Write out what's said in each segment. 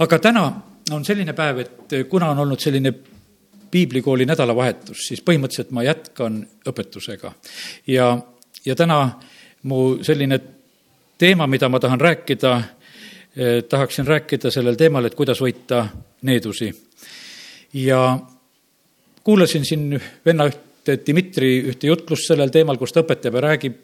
aga täna on selline päev, et kuna on olnud selline piiblikooli nädalavahetus, siis põhimõtteliselt ma jätkan õpetusega. ja, ja täna mu selline teema, mida ma tahan rääkida, eh, tahaksin rääkida sellel teemal, et kuidas võita needusi. ja kuulasin siin venna ühte Dmitri ühte jutlust sellel teemal, kus ta õpetab ja räägib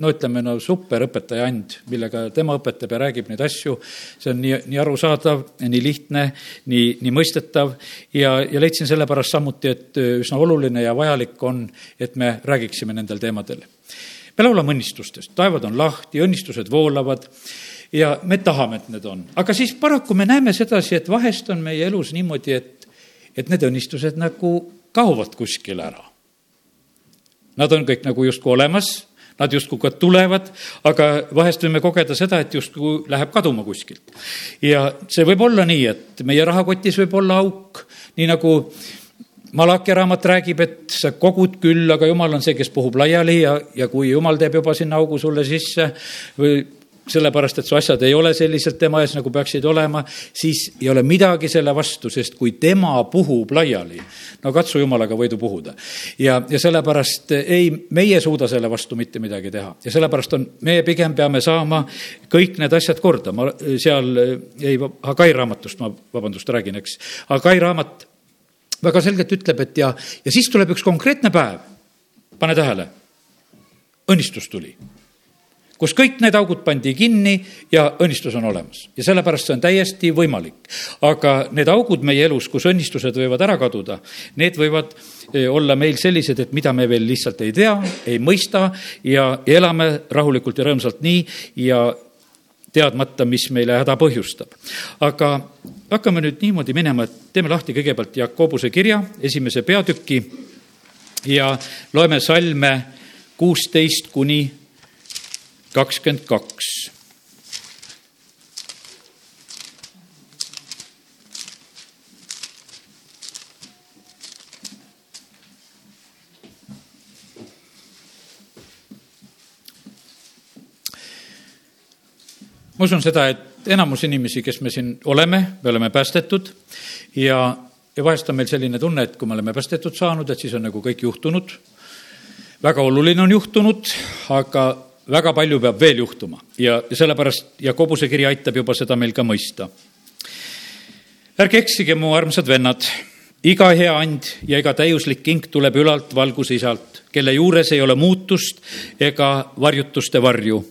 no ütleme, no superõpetaja and, millega tema õpetab ja räägib neid asju. see on nii, nii arusaadav, nii lihtne, nii, nii mõistetav ja, ja leidsin sellepärast samuti, et üsna oluline ja vajalik on, et me räägiksime nendel teemadel. me laulame õnnistustest, taevad on lahti, õnnistused voolavad ja me tahame, et need on. aga siis paraku me näeme sedasi, et vahest on meie elus niimoodi, et, et need õnnistused nagu kaovad kuskile ära. Nad on kõik nagu justkui olemas nad justkui ka tulevad, aga vahest võime kogeda seda, et justkui läheb kaduma kuskilt. ja see võib olla nii, et meie rahakotis võib olla auk, nii nagu Malachi raamat räägib, et sa kogud küll, aga jumal on see, kes puhub laiali ja, ja kui jumal teeb juba sinna augu sulle sisse või sellepärast, et su asjad ei ole selliselt tema ees, nagu peaksid olema, siis ei ole midagi selle vastu, sest kui tema puhub laiali, no katsu jumalaga võidu puhuda. ja, ja sellepärast ei, meie suuda selle vastu mitte midagi teha. Ja sellepärast on, meie pigem peame saama kõik need asjad korda, ma seal, ei, Hagai raamatust ma, vabandust, räägin, eks. Hagai raamat väga selgelt ütleb, et ja, ja siis tuleb üks konkreetne päev, pane tähele, õnnistus tuli kus kõik need augud pandi kinni ja õnnistus on olemas. ja sellepärast see on täiesti võimalik. aga need augud meie elus, kus õnnistused võivad ära kaduda, need võivad eh, olla meil sellised, et mida me veel lihtsalt ei tea, ei mõista ja elame rahulikult ja rõõmsalt nii ja teadmata, mis meile häda põhjustab. aga hakkame nüüd niimoodi minema, et teeme lahti kõigepealt Jakobuse kirja, esimese peatüki ja loeme salme kuusteist kuni kakskümmend kaks. ma usun seda, et enamus inimesi, kes me siin oleme, me oleme päästetud ja, ja vahest on meil selline tunne, et kui me oleme päästetud saanud, et siis on nagu kõik juhtunud. väga oluline on juhtunud, aga väga palju peab veel juhtuma ja sellepärast Jakobuse kiri aitab juba seda meil ka mõista. ärge eksige, mu armsad vennad, iga hea and ja iga täiuslik king tuleb ülalt valguse isalt, kelle juures ei ole muutust ega varjutuste varju.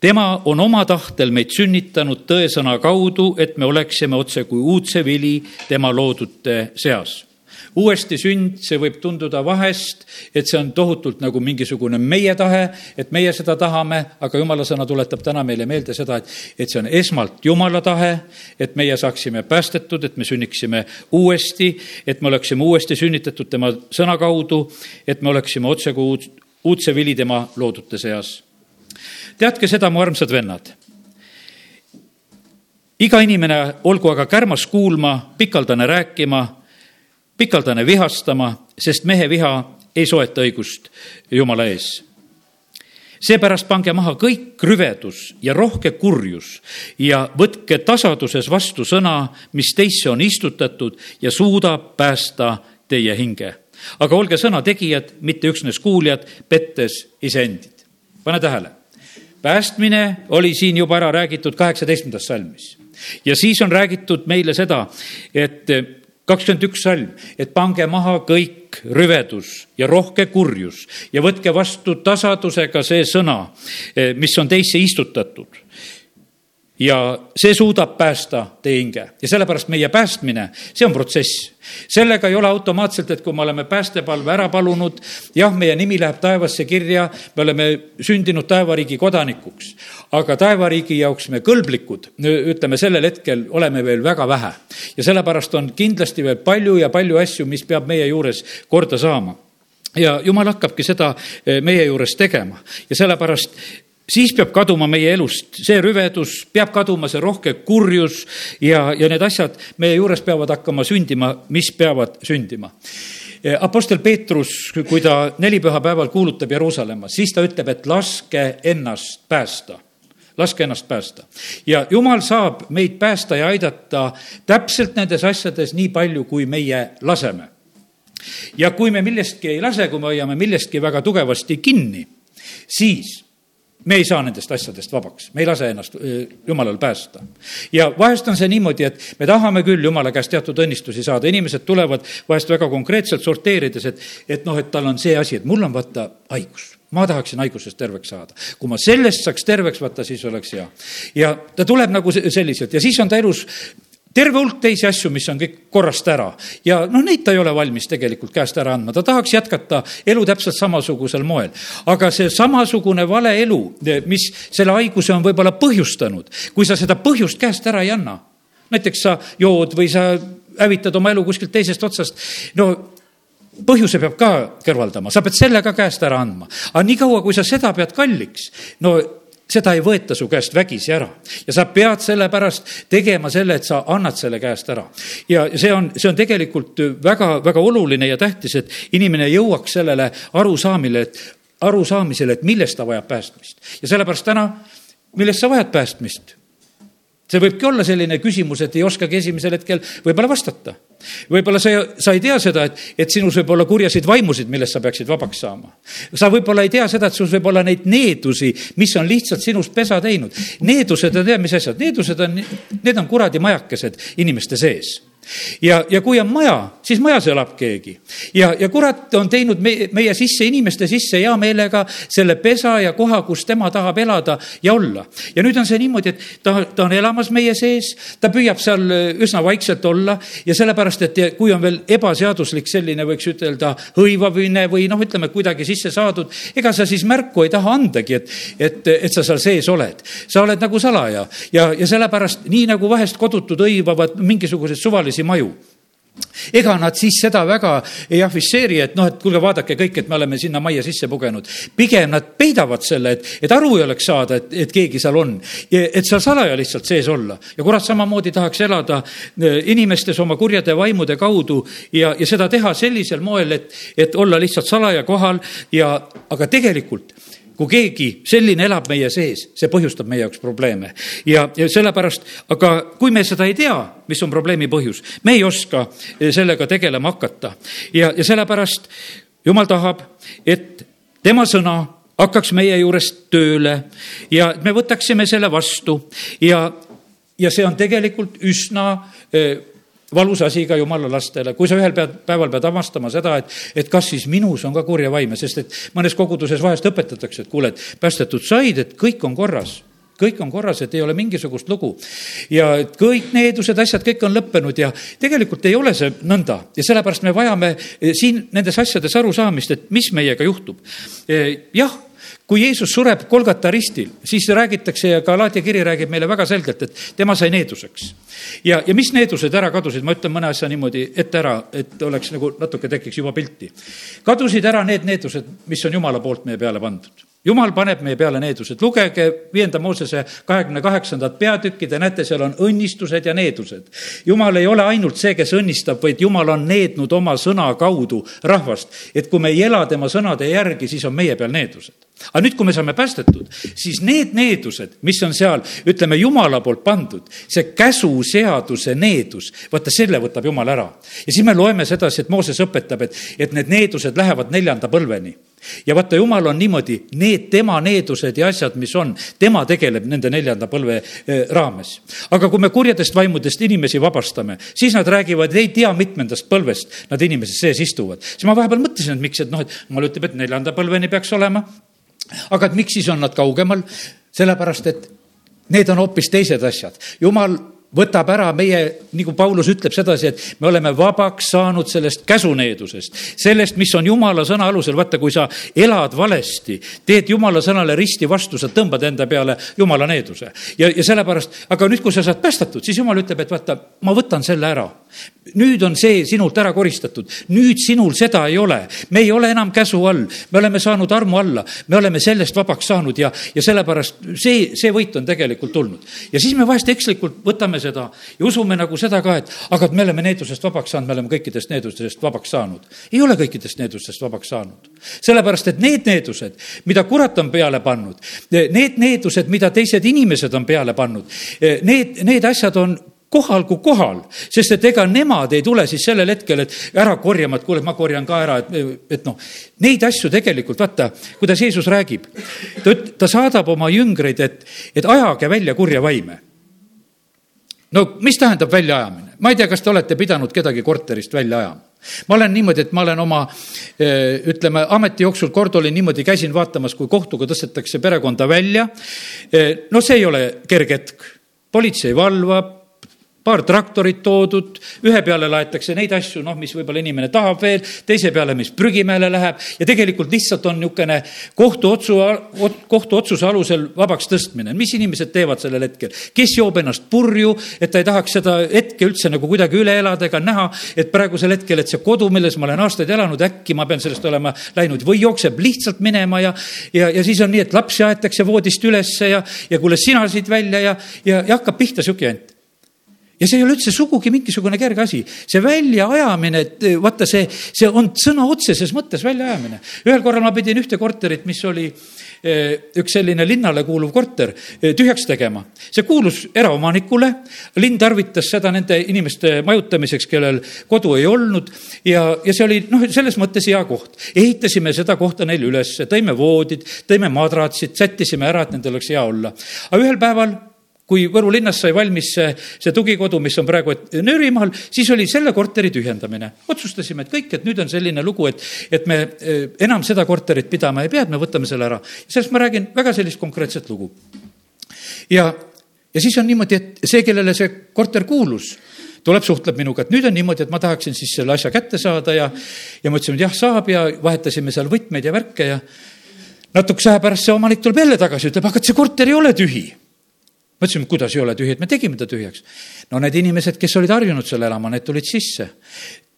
tema on oma tahtel meid sünnitanud tõesõna kaudu, et me oleksime otse kui uudse vili tema loodute seas uuesti sünd, see võib tunduda vahest, et see on tohutult nagu mingisugune meie tahe, et meie seda tahame, aga jumala sõna tuletab täna meile meelde seda, et, et see on esmalt jumala tahe, et meie saaksime päästetud, et me sünniksime uuesti, et me oleksime uuesti sünnitatud tema sõna kaudu, et me oleksime otsekui uud, uudse vili tema loodute seas. teadke seda, mu armsad vennad iga inimene olgu aga kärmas kuulma, pikaldane rääkima pikaldane vihastama, sest mehe viha ei soeta õigust Jumala ees. seepärast pange maha kõik rüvedus ja rohke kurjus ja võtke tasaduses vastu sõna, mis teisse on istutatud ja suudab päästa teie hinge. aga olge sõna tegijad, mitte üksnes kuuljad, pettes iseendid. pane tähele, päästmine oli siin juba ära räägitud kaheksateistkümnendas salmis ja siis on räägitud meile seda, et kakskümmend üks salm, et pange maha kõik rüvedus ja rohke kurjus ja võtke vastu tasadusega see sõna, eh, mis on teisse istutatud ja see suudab päästa teie hinge ja sellepärast meie päästmine, see on protsess. sellega ei ole automaatselt, et kui me oleme päästepalve ära palunud, jah, meie nimi läheb taevasse kirja, me oleme sündinud taevariigi kodanikuks, aga taevariigi jaoks me kõlblikud, ütleme sellel hetkel oleme veel väga vähe. ja sellepärast on kindlasti veel palju ja palju asju, mis peab meie juures korda saama ja jumal hakkabki seda eh, meie juures tegema ja sellepärast siis peab kaduma meie elust see rüvedus, peab kaduma see rohke kurjus ja, ja need asjad meie juures peavad hakkama sündima, mis peavad sündima. Apostel Peetrus, kui ta nelipühapäeval kuulutab Jeruusalemma, siis ta ütleb, et laske ennast päästa laske ennast päästa. ja jumal saab meid päästa ja aidata täpselt nendes asjades nii palju, kui meie laseme. ja kui me millestki ei lase, kui me hoiame millestki väga tugevasti kinni, siis me ei saa nendest asjadest vabaks, me ei lase ennast jumalal päästa. ja vahest on see niimoodi, et me tahame küll jumala käest teatud õnnistusi saada, inimesed tulevad vahest väga konkreetselt sorteerides, et, et noh, et tal on see asi, et mul on vaata haigus ma tahaksin haigusest terveks saada. kui ma sellest saaks terveks, vaata siis oleks hea. ja ta tuleb nagu selliselt ja siis on ta elus terve hulk teisi asju, mis on kõik korrast ära ja noh, neid ta ei ole valmis tegelikult käest ära andma, ta tahaks jätkata elu täpselt samasugusel moel. aga see samasugune vale elu, mis selle haiguse on võib-olla põhjustanud, kui sa seda põhjust käest ära ei anna, näiteks sa jood või sa hävitad oma elu kuskilt teisest otsast, no põhjuse peab ka kõrvaldama, sa pead selle ka käest ära andma. aga niikaua, kui sa seda pead kalliks, no seda ei võeta su käest vägisi ära ja sa pead sellepärast tegema selle, et sa annad selle käest ära. ja see on, see on tegelikult väga, väga oluline ja tähtis, et inimene jõuaks sellele arusaamile, et arusaamisele, et millest ta vajab päästmist. ja sellepärast täna, millest sa vajad päästmist? See võibki olla selline küsimus, et ei oskagi esimesel hetkel võib-olla vastata võib-olla sa, sa ei tea seda, et, et sinus võib olla kurjasid vaimusid, millest sa peaksid vabaks saama. sa võib-olla ei tea seda, et sul võib olla neid needusi, mis on lihtsalt sinust pesa teinud. Needused on tead, mis asjad, needused on, need on kuradi majakesed inimeste sees ja, ja kui on maja, siis majas elab keegi. ja, ja kurat on teinud meie, meie sisse, inimeste sisse hea meelega selle pesa ja koha, kus tema tahab elada ja olla. ja nüüd on see niimoodi, et ta, ta on elamas meie sees, ta püüab seal üsna vaikselt olla ja sellepärast, et kui on veel ebaseaduslik selline, võiks ütelda, hõivamine või noh, ütleme kuidagi sisse saadud, ega sa siis märku ei taha andagi, et, et, et sa seal sees oled. sa oled nagu salaja ja, ja sellepärast nii nagu vahest kodutud hõivavad mingisuguseid suvalisi teisi maju ega nad siis seda väga ei afišeeri, et noh, et kuulge, vaadake kõik, et me oleme sinna majja sisse pugenud. pigem nad peidavad selle, et, et aru ei oleks saada, et, et keegi seal on. et seal salaja lihtsalt sees olla ja kurat samamoodi tahaks elada e, inimestes oma kurjade vaimude kaudu ja, ja seda teha sellisel moel, et, et olla lihtsalt salaja kohal ja, aga tegelikult kui keegi selline elab meie sees, see põhjustab meie jaoks probleeme. ja, ja sellepärast, aga kui me seda ei tea, mis on probleemi põhjus, me ei oska eh, sellega tegelema hakata. ja, ja sellepärast jumal tahab, et tema sõna hakkaks meie juures tööle ja me võtaksime selle vastu ja, ja see on tegelikult üsna eh, valus asi ka jumala lastele, kui sa ühel pead, päeval pead avastama seda, et, et kas siis minus on ka kurja vaime, sest et mõnes koguduses vahest õpetatakse, et kuule, et päästetud said, et kõik on korras kõik on korras, et ei ole mingisugust lugu. ja et kõik needused, asjad, kõik on lõppenud ja tegelikult ei ole see nõnda ja sellepärast me vajame siin nendes asjades arusaamist, et mis meiega juhtub. jah kui Jeesus sureb Kolgata ristil, siis räägitakse ja Galaatia kiri räägib meile väga selgelt, et tema sai needuseks. ja, ja mis needused ära kadusid, ma ütlen mõne asja niimoodi ette ära, et oleks nagu natuke tekiks juba pilti. kadusid ära need needused, mis on Jumala poolt meie peale pandud jumal paneb meie peale needused, lugege viienda Moosese kahekümne kaheksandat peatükki, te näete, seal on õnnistused ja needused. jumal ei ole ainult see, kes õnnistab, vaid jumal on neednud oma sõna kaudu rahvast, et kui me ei ela tema sõnade järgi, siis on meie peal needused. Aga nüüd, kui me saame päästetud, siis need needused, mis on seal, ütleme, jumala poolt pandud, see käsuseaduse needus, vaata selle võtab jumal ära. ja siis me loeme sedasi, et Mooses õpetab, et, et need needused lähevad neljanda põlveni ja vaata, jumal on niimoodi, need tema needused ja asjad, mis on, tema tegeleb nende neljanda põlve eh, raames. aga kui me kurjadest vaimudest inimesi vabastame, siis nad räägivad, ei tea mitmendast põlvest nad inimese sees istuvad. siis ma vahepeal mõtlesin, et miks, et noh, et jumal ütleb, et neljanda põlveni peaks olema. Aga et miks siis on nad kaugemal? sellepärast, et need on hoopis teised asjad. jumal võtab ära meie, nagu Paulus ütleb sedasi, et me oleme vabaks saanud sellest käsuneedusest, sellest, mis on jumala sõna alusel, vaata, kui sa elad valesti, teed jumala sõnale risti vastu, sa tõmbad enda peale jumala needuse. ja, ja sellepärast, aga nüüd, kui sa saad päästetud, siis jumal ütleb, et vaata, ma võtan selle ära. nüüd on see sinult ära koristatud, nüüd sinul seda ei ole, me ei ole enam käsu all, me oleme saanud armu alla, me oleme sellest vabaks saanud ja, ja sellepärast see, see võit on tegelikult tulnud. ja siis me vahest ekslikult võtame usume seda ja usume nagu seda ka, et aga et me oleme needusest vabaks saanud, me oleme kõikidest needustest vabaks saanud. ei ole kõikidest needustest vabaks saanud. sellepärast, et need needused, mida kurat on peale pannud, need needused, mida teised inimesed on peale pannud, need, need asjad on kohal kui kohal, sest et ega nemad ei tule siis sellel hetkel, et ära korjama, et kuule, ma korjan ka ära, et, et noh, neid asju tegelikult vaata, kuidas Jeesus räägib. ta, ta saadab oma jüngreid, et, et ajage välja kurja vaime. No mis tähendab väljaajamine? ma ei tea, kas te olete pidanud kedagi korterist välja ajama ma olen niimoodi, et ma olen oma eh, ütleme, ameti jooksul kord olin niimoodi, käisin vaatamas, kui kohtuga tõstetakse perekonda välja. Eh, no see ei ole kerge hetk. politsei valvab, paar traktorit toodud, ühe peale laetakse neid asju, noh, mis võib-olla inimene tahab veel, teise peale, mis prügimäele läheb ja tegelikult lihtsalt on niisugune kohtuotsu, kohtuotsuse alusel vabaks tõstmine. mis inimesed teevad sellel hetkel? kes joob ennast purju, et ta ei tahaks seda hetke üldse nagu kuidagi üle elada ega näha, et praegusel hetkel, et see kodu, milles ma olen aastaid elanud, äkki ma pean sellest olema läinud või jookseb lihtsalt minema ja, ja, ja siis on nii, et lapsi aetakse voodist ülesse ja, ja kuule, sina siit välja ja, ja, ja hakkab pihta sihuke jant ja see ei ole üldse sugugi mingisugune kerge asi. see väljaajamine, et vaata, see, see on sõna otseses mõttes väljaajamine. ühel korral ma pidin ühte korterit, mis oli eh, üks selline linnale kuuluv korter, eh, tühjaks tegema. see kuulus eraomanikule, linn tarvitas seda nende inimeste majutamiseks, kellel kodu ei olnud ja, ja see oli noh, selles mõttes hea koht. ehitasime seda kohta neile üles, tõime voodid, tõime madratsid, sättisime ära, et nendel oleks hea olla. aga ühel päeval kui Võru linnas sai valmis see, see tugikodu, mis on praegu Nöörimaal, siis oli selle korteri tühjendamine. otsustasime, et kõik, et nüüd on selline lugu, et, et me eh, enam seda korterit pidama ei pea, et me võtame selle ära. sellest ma räägin väga sellist konkreetset lugu. ja, ja siis on niimoodi, et see, kellele see korter kuulus, tuleb, suhtleb minuga, et nüüd on niimoodi, et ma tahaksin siis selle asja kätte saada ja, ja ma ütlesin, et jah, saab ja vahetasime seal võtmeid ja värke ja natukese aja pärast see omanik tuleb jälle tagasi, ütleb, aga see korter ei ole tühi ma ütlesin, kuidas ei ole tühi, et me tegime ta tühjaks. no need inimesed, kes olid harjunud seal elama, need tulid sisse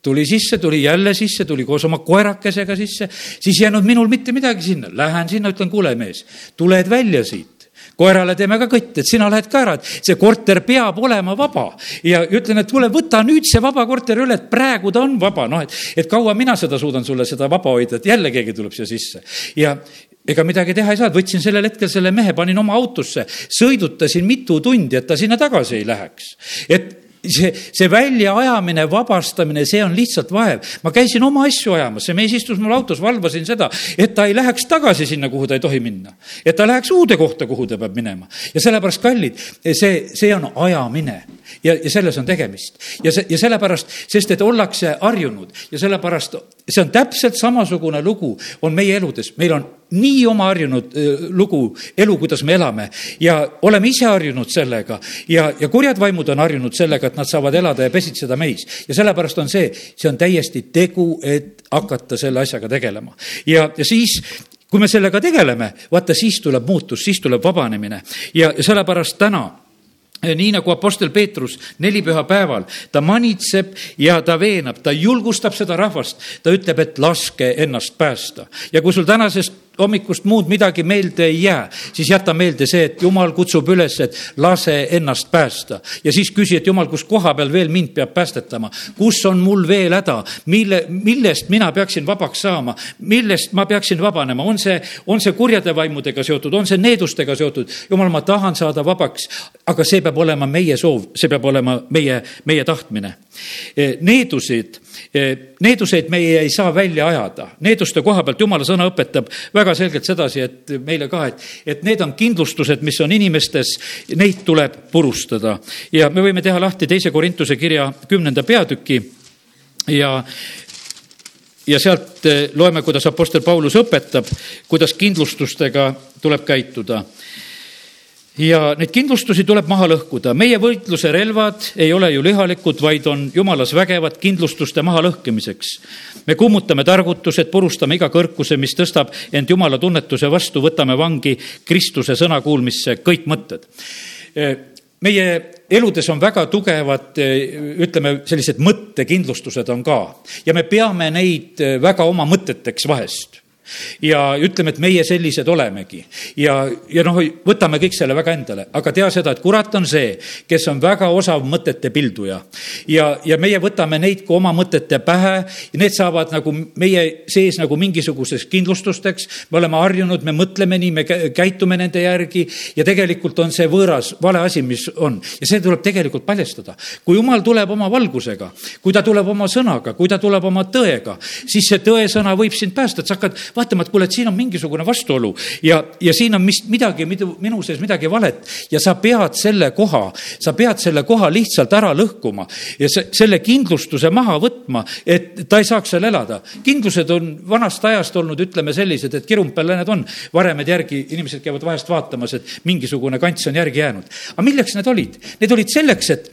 tuli sisse, tuli jälle sisse, tuli koos oma koerakesega sisse, siis ei jäänud minul mitte midagi sinna. Lähen sinna, ütlen, kuule, mees, tuled välja siit koerale teeme ka kõtt, et sina lähed ka ära, et see korter peab olema vaba. ja ütlen, et kuule, võta nüüd see vaba korter üle, et praegu ta on vaba, noh, et, et kaua mina seda suudan sulle seda vaba hoida, et jälle keegi tuleb siia sisse. ja, ega midagi teha ei saanud, võtsin sellel hetkel selle mehe, panin oma autosse, sõidutasin mitu tundi, et ta sinna tagasi ei läheks. et see, see väljaajamine, vabastamine, see on lihtsalt vaev. ma käisin oma asju ajamas, see mees istus mul autos, valvasin seda, et ta ei läheks tagasi sinna, kuhu ta ei tohi minna. et ta läheks uude kohta, kuhu ta peab minema. ja sellepärast, kallid, see, see on ajamine ja, ja selles on tegemist. ja see, ja sellepärast, sest et ollakse harjunud ja sellepärast see on täpselt samasugune lugu, on meie eludes, meil on nii oma harjunud lugu, elu, kuidas me elame ja oleme ise harjunud sellega ja, ja kurjad vaimud on harjunud sellega, et nad saavad elada ja pesitseda meis. ja sellepärast on see, see on täiesti tegu, et hakata selle asjaga tegelema. ja, ja siis kui me sellega tegeleme, vaata siis tuleb muutus, siis tuleb vabanemine ja sellepärast täna nii nagu Apostel Peetrus nelipühapäeval, ta manitseb ja ta veenab, ta julgustab seda rahvast, ta ütleb, et laske ennast päästa. ja kui sul tänasest hommikust muud midagi meelde ei jää, siis jäta meelde see, et jumal kutsub üles, et lase ennast päästa. ja siis küsi, et jumal, kus koha peal veel mind peab päästetama, kus on mul veel häda, mille, millest mina peaksin vabaks saama, millest ma peaksin vabanema, on see, on see kurjade vaimudega seotud, on see needustega seotud. jumal, ma tahan saada vabaks, aga see peab olema meie soov, see peab olema meie, meie tahtmine. Needusid Needuseid meie ei saa välja ajada, needuste koha pealt jumala sõna õpetab väga selgelt sedasi, et meile ka, et, et need on kindlustused, mis on inimestes, neid tuleb purustada. ja me võime teha lahti teise Korintuse kirja kümnenda peatüki ja ja sealt loeme, kuidas Apostel Paulus õpetab, kuidas kindlustustega tuleb käituda ja neid kindlustusi tuleb maha lõhkuda. meie võitluse relvad ei ole ju lihalikud, vaid on jumalas vägevad kindlustuste mahalõhkimiseks. me kummutame targutused, purustame iga kõrkuse, mis tõstab end jumala tunnetuse vastu, võtame vangi Kristuse sõna kuulmisse kõik mõtted. meie eludes on väga tugevad, ütleme, sellised mõttekindlustused on ka ja me peame neid väga oma mõteteks vahest ja ütleme, et meie sellised olemegi. ja, ja noh, võtame kõik selle väga endale, aga tea seda, et kurat on see, kes on väga osav mõtete pilduja. ja, ja meie võtame neid kui oma mõtete pähe need saavad nagu meie sees nagu mingisuguseks kindlustusteks. me oleme harjunud, me mõtleme nii, me käitume nende järgi ja tegelikult on see võõras, vale asi, mis on ja see tuleb tegelikult paljastada. kui jumal tuleb oma valgusega, kui ta tuleb oma sõnaga, kui ta tuleb oma tõega, siis see tõesõna võib sind päästa, et sa hakkad vaatama, et kuule, et siin on mingisugune vastuolu ja, ja siin on mis, midagi, minu sees midagi valet ja sa pead selle koha, sa pead selle koha lihtsalt ära lõhkuma ja se, selle kindlustuse maha võtma, et ta ei saaks seal elada. kindlused on vanast ajast olnud, ütleme sellised, et kirumpel need on, varemed järgi, inimesed käivad vahest vaatamas, et mingisugune kants on järgi jäänud. aga milleks need olid? Need olid selleks, et,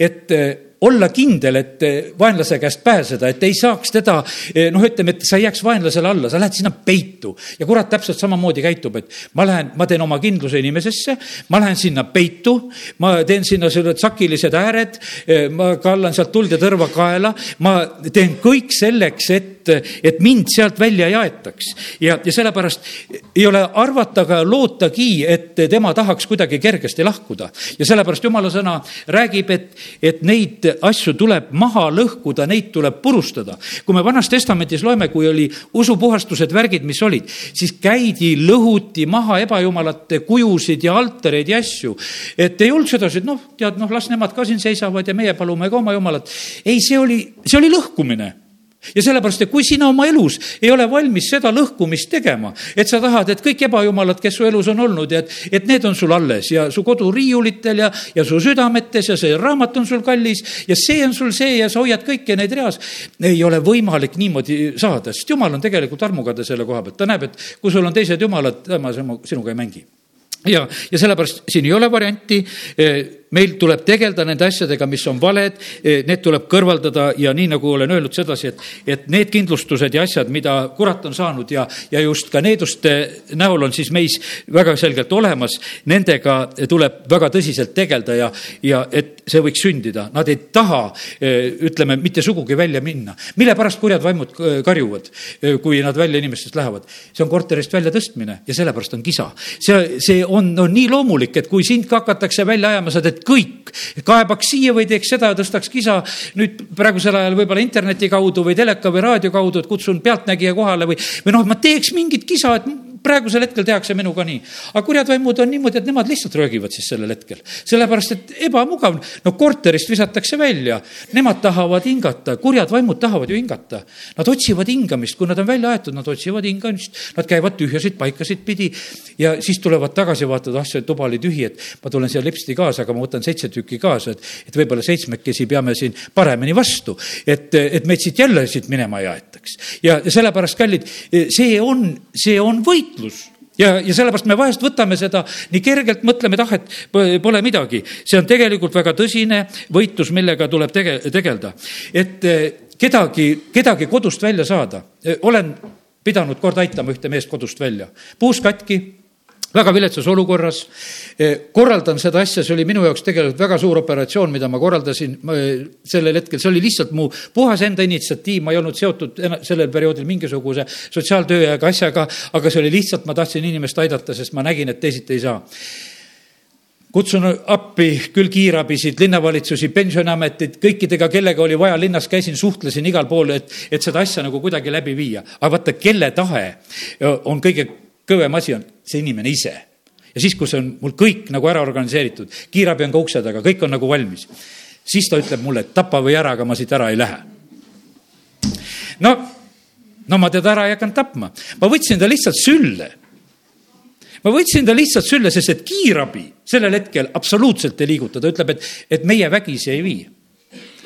et olla kindel, et eh, vaenlase käest pääseda, et ei saaks teda, eh, noh, ütleme, et sa ei jääks vaenlasele alla, sa lähed sinna peitu. ja kurat täpselt samamoodi käitub, et ma lähen, ma teen oma kindluse inimesesse, ma lähen sinna peitu, ma teen sinna sellised sakilised ääred, eh, ma kallan sealt tuld ja tõrva kaela, ma teen kõik selleks, et, et mind sealt välja ei aetaks. ja, ja sellepärast ei ole arvata ega lootagi, et tema tahaks kuidagi kergesti lahkuda. ja sellepärast jumala sõna räägib, et, et neid asju tuleb maha lõhkuda, neid tuleb purustada. kui me Vanas Testamendis loeme, kui oli usupuhastused, värgid, mis olid, siis käidi, lõhuti maha ebajumalate kujusid ja altareid ja asju. et ei olnud sedasi, et noh, tead, noh, las nemad ka siin seisavad ja meie palume ka oma jumalat. ei, see oli, see oli lõhkumine ja sellepärast, et kui sina oma elus ei ole valmis seda lõhkumist tegema, et sa tahad, et kõik ebajumalad, kes su elus on olnud ja et, et need on sul alles ja su koduriiulitel ja, ja su südametes ja see raamat on sul kallis ja see on sul see ja sa hoiad kõiki neid reas. ei ole võimalik niimoodi saada, sest jumal on tegelikult armukade selle koha pealt, ta näeb, et kui sul on teised jumalad, tema sinuga ei mängi ja, ja sellepärast siin ei ole varianti meil tuleb tegeleda nende asjadega, mis on valed, eh, need tuleb kõrvaldada ja nii nagu olen öelnud sedasi, et, et need kindlustused ja asjad, mida kurat on saanud ja, ja just ka needuste näol on siis meis väga selgelt olemas, nendega tuleb väga tõsiselt tegeleda ja, ja et see võiks sündida. Nad ei taha, eh, ütleme, mitte sugugi välja minna. mille pärast kurjad vaimud karjuvad, eh, kui nad välja inimestest lähevad? see on korterist väljatõstmine ja sellepärast on kisa. see, see on, on nii loomulik, et kui sind ka hakatakse välja ajama, sa teed kõik, kaebaks siia või teeks seda ja tõstaks kisa. Nüüd praegusel ajal võib-olla interneti kaudu või teleka või raadio kaudu, et kutsun pealtnägija kohale või, või noh, ma teeks mingit kisa, et praegusel hetkel tehakse minuga nii. aga kurjad vaimud on niimoodi, et nemad lihtsalt röögivad siis sellel hetkel. sellepärast, et ebamugav, no korterist visatakse välja, nemad tahavad hingata, kurjad vaimud tahavad ju hingata. Nad otsivad hingamist, kui nad on välja aetud, nad otsivad hingamist, nad käivad tühjasid paikasid pidi ja siis tulevad tagasi, vaatavad, ah, see tuba oli tühi, et ma tulen siia lipsti kaasa, aga ma võtan seitse tükki kaasa, et, et võib-olla seitsmekesi peame siin paremini vastu, et, et meid siit jälle siit minema ei aetaks. ja, ja sellepärast, kallid, see on, see on võit võitlus ja, ja sellepärast me vahest võtame seda nii kergelt, mõtleme, et ah, et pole midagi. see on tegelikult väga tõsine võitlus, millega tuleb tege-, tegeleda. et eh, kedagi, kedagi kodust välja saada, eh, olen pidanud kord aitama ühte meest kodust välja. puus katki väga viletsas olukorras. Eh, korraldan seda asja, see oli minu jaoks tegelikult väga suur operatsioon, mida ma korraldasin sellel hetkel, see oli lihtsalt mu puhas enda initsiatiiv, ma ei olnud seotud sellel perioodil mingisuguse sotsiaaltöö ega asjaga, aga see oli lihtsalt, ma tahtsin inimest aidata, sest ma nägin, et teisiti ei saa kutsun appi küll kiirabisid, linnavalitsusi, pensioniameteid, kõikidega, kellega oli vaja linnas, käisin, suhtlesin igal pool, et, et seda asja nagu kuidagi läbi viia. aga vaata, kelle tahe on kõige kõvem asi on see inimene ise. ja siis, kui see on mul kõik nagu ära organiseeritud, kiirabi on ka ukse taga, kõik on nagu valmis, siis ta ütleb mulle, et tapa või ära, aga ma siit ära ei lähe. no, no ma teda ära ei hakanud tapma, ma võtsin ta lihtsalt sülle ma võtsin ta lihtsalt sülle, sest et kiirabi sellel hetkel absoluutselt ei liiguta, ta ütleb, et, et meie vägisi ei vii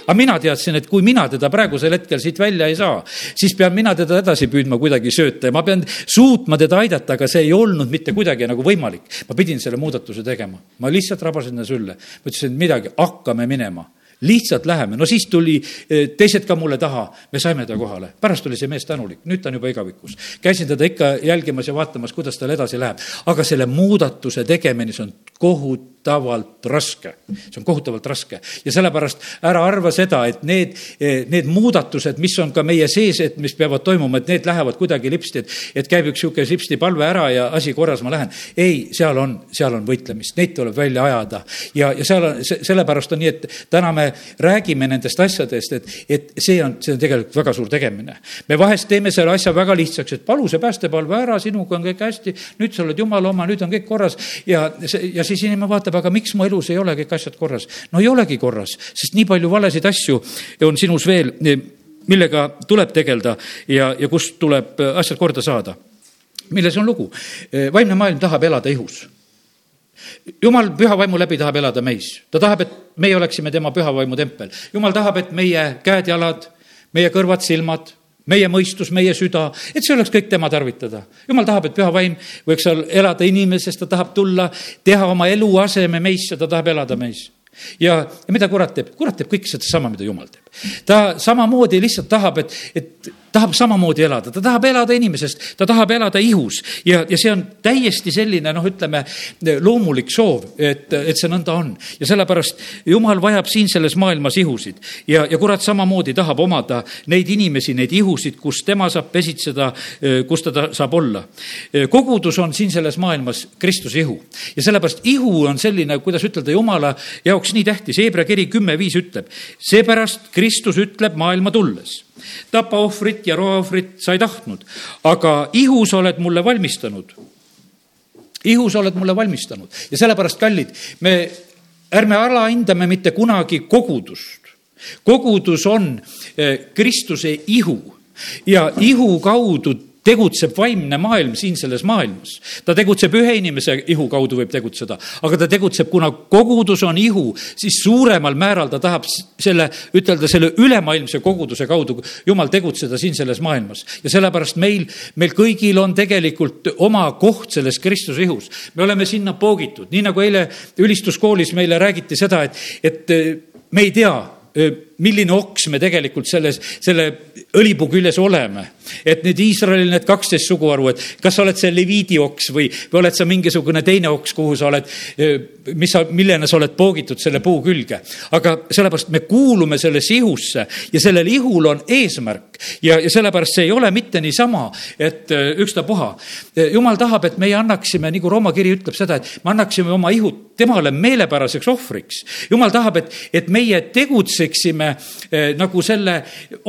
aga mina teadsin, et kui mina teda praegusel hetkel siit välja ei saa, siis pean mina teda edasi püüdma kuidagi sööta ja ma pean suutma teda aidata, aga see ei olnud mitte kuidagi nagu võimalik. ma pidin selle muudatuse tegema, ma lihtsalt rabasin ta sülle, ma ütlesin, et midagi, hakkame minema. Lihtsalt läheme, no siis tuli eh, teised ka mulle taha, me saime ta kohale, pärast oli see mees tänulik, nüüd ta on juba igavikus. käisin teda ikka jälgimas ja vaatamas, kuidas tal edasi läheb, aga selle muudatuse tegemine, see on kohutav kohutavalt raske. see on kohutavalt raske ja sellepärast ära arva seda, et need, need muudatused, mis on ka meie sees, et mis peavad toimuma, et need lähevad kuidagi lipsti, et, et käib üks niisugune lipsti palve ära ja asi korras, ma lähen. ei, seal on, seal on võitlemist, neid tuleb välja ajada ja, ja seal on, sellepärast on nii, et täna me räägime nendest asjadest, et, et see on, see on tegelikult väga suur tegemine. me vahest teeme selle asja väga lihtsaks, et palu see päästepalve ära, sinuga on kõik hästi, nüüd sa oled jumala oma, nüüd on kõik korras ja, ja siis inimene vaatab, aga miks mu elus ei ole kõik asjad korras. no ei olegi korras, sest nii palju valesid asju on sinus veel, millega tuleb tegeleda ja, ja kust tuleb asjad korda saada. milles on lugu? vaimne maailm tahab elada ihus jumal püha vaimu läbi tahab elada meis, ta tahab, et meie oleksime tema püha vaimu tempel. jumal tahab, et meie käed-jalad, meie kõrvad-silmad, meie mõistus, meie süda, et see oleks kõik tema tarvitada. jumal tahab, et püha vaim võiks seal elada inimeses, ta tahab tulla, teha oma eluaseme meisse, ta tahab elada meis ja, ja mida kurat teeb? kurat teeb kõike sedasama, mida jumal teeb. ta samamoodi lihtsalt tahab, et, et tahab samamoodi elada, ta tahab elada inimesest, ta tahab elada ihus. Ja, ja see on täiesti selline noh, ütleme loomulik soov, et, et see nõnda on. ja sellepärast jumal vajab siin selles maailmas ihusid. Ja, ja kurat samamoodi tahab omada neid inimesi, neid ihusid, kus tema saab pesitseda, kus ta saab olla. kogudus on siin selles maailmas Kristuse ihu. Ja sellepärast ihu on selline, kuidas ütelda, jumala jaoks nii tähtis, Hebra kiri kümme viis ütleb, seepärast Kristus ütleb maailma tulles tapaohvrit ja roaohvrit sa ei tahtnud, aga ihus oled mulle valmistanud. ihus oled mulle valmistanud ja sellepärast, kallid, me ärme alahindame mitte kunagi kogudust. kogudus on eh, Kristuse ihu ja ihu kaudu tegutseb vaimne maailm siin selles maailmas. ta tegutseb ühe inimese ihu kaudu, võib tegutseda, aga ta tegutseb, kuna kogudus on ihu, siis suuremal määral ta tahab selle, ütelda selle ülemaailmse koguduse kaudu jumal tegutseda siin selles maailmas. ja sellepärast meil, meil kõigil on tegelikult oma koht selles Kristuse ihus. me oleme sinna poogitud, nii nagu eile ülistuskoolis meile räägiti seda, et, et me ei tea, milline oks me tegelikult selles, selle õlipuu küljes oleme et nüüd Iisraelil need kaksteist suguharu, et kas sa oled see leviidi oks või, või oled sa mingisugune teine oks, kuhu sa oled, mis sa, millena sa oled poogitud selle puu külge. aga sellepärast me kuulume sellesse ihusse ja sellel ihul on eesmärk ja, ja sellepärast see ei ole mitte niisama, et ükstapuha. jumal tahab, et meie annaksime, nagu Rooma kiri ütleb seda, et me annaksime oma ihud temale meelepäraseks ohvriks. jumal tahab, et, et meie tegutseksime eh, nagu selle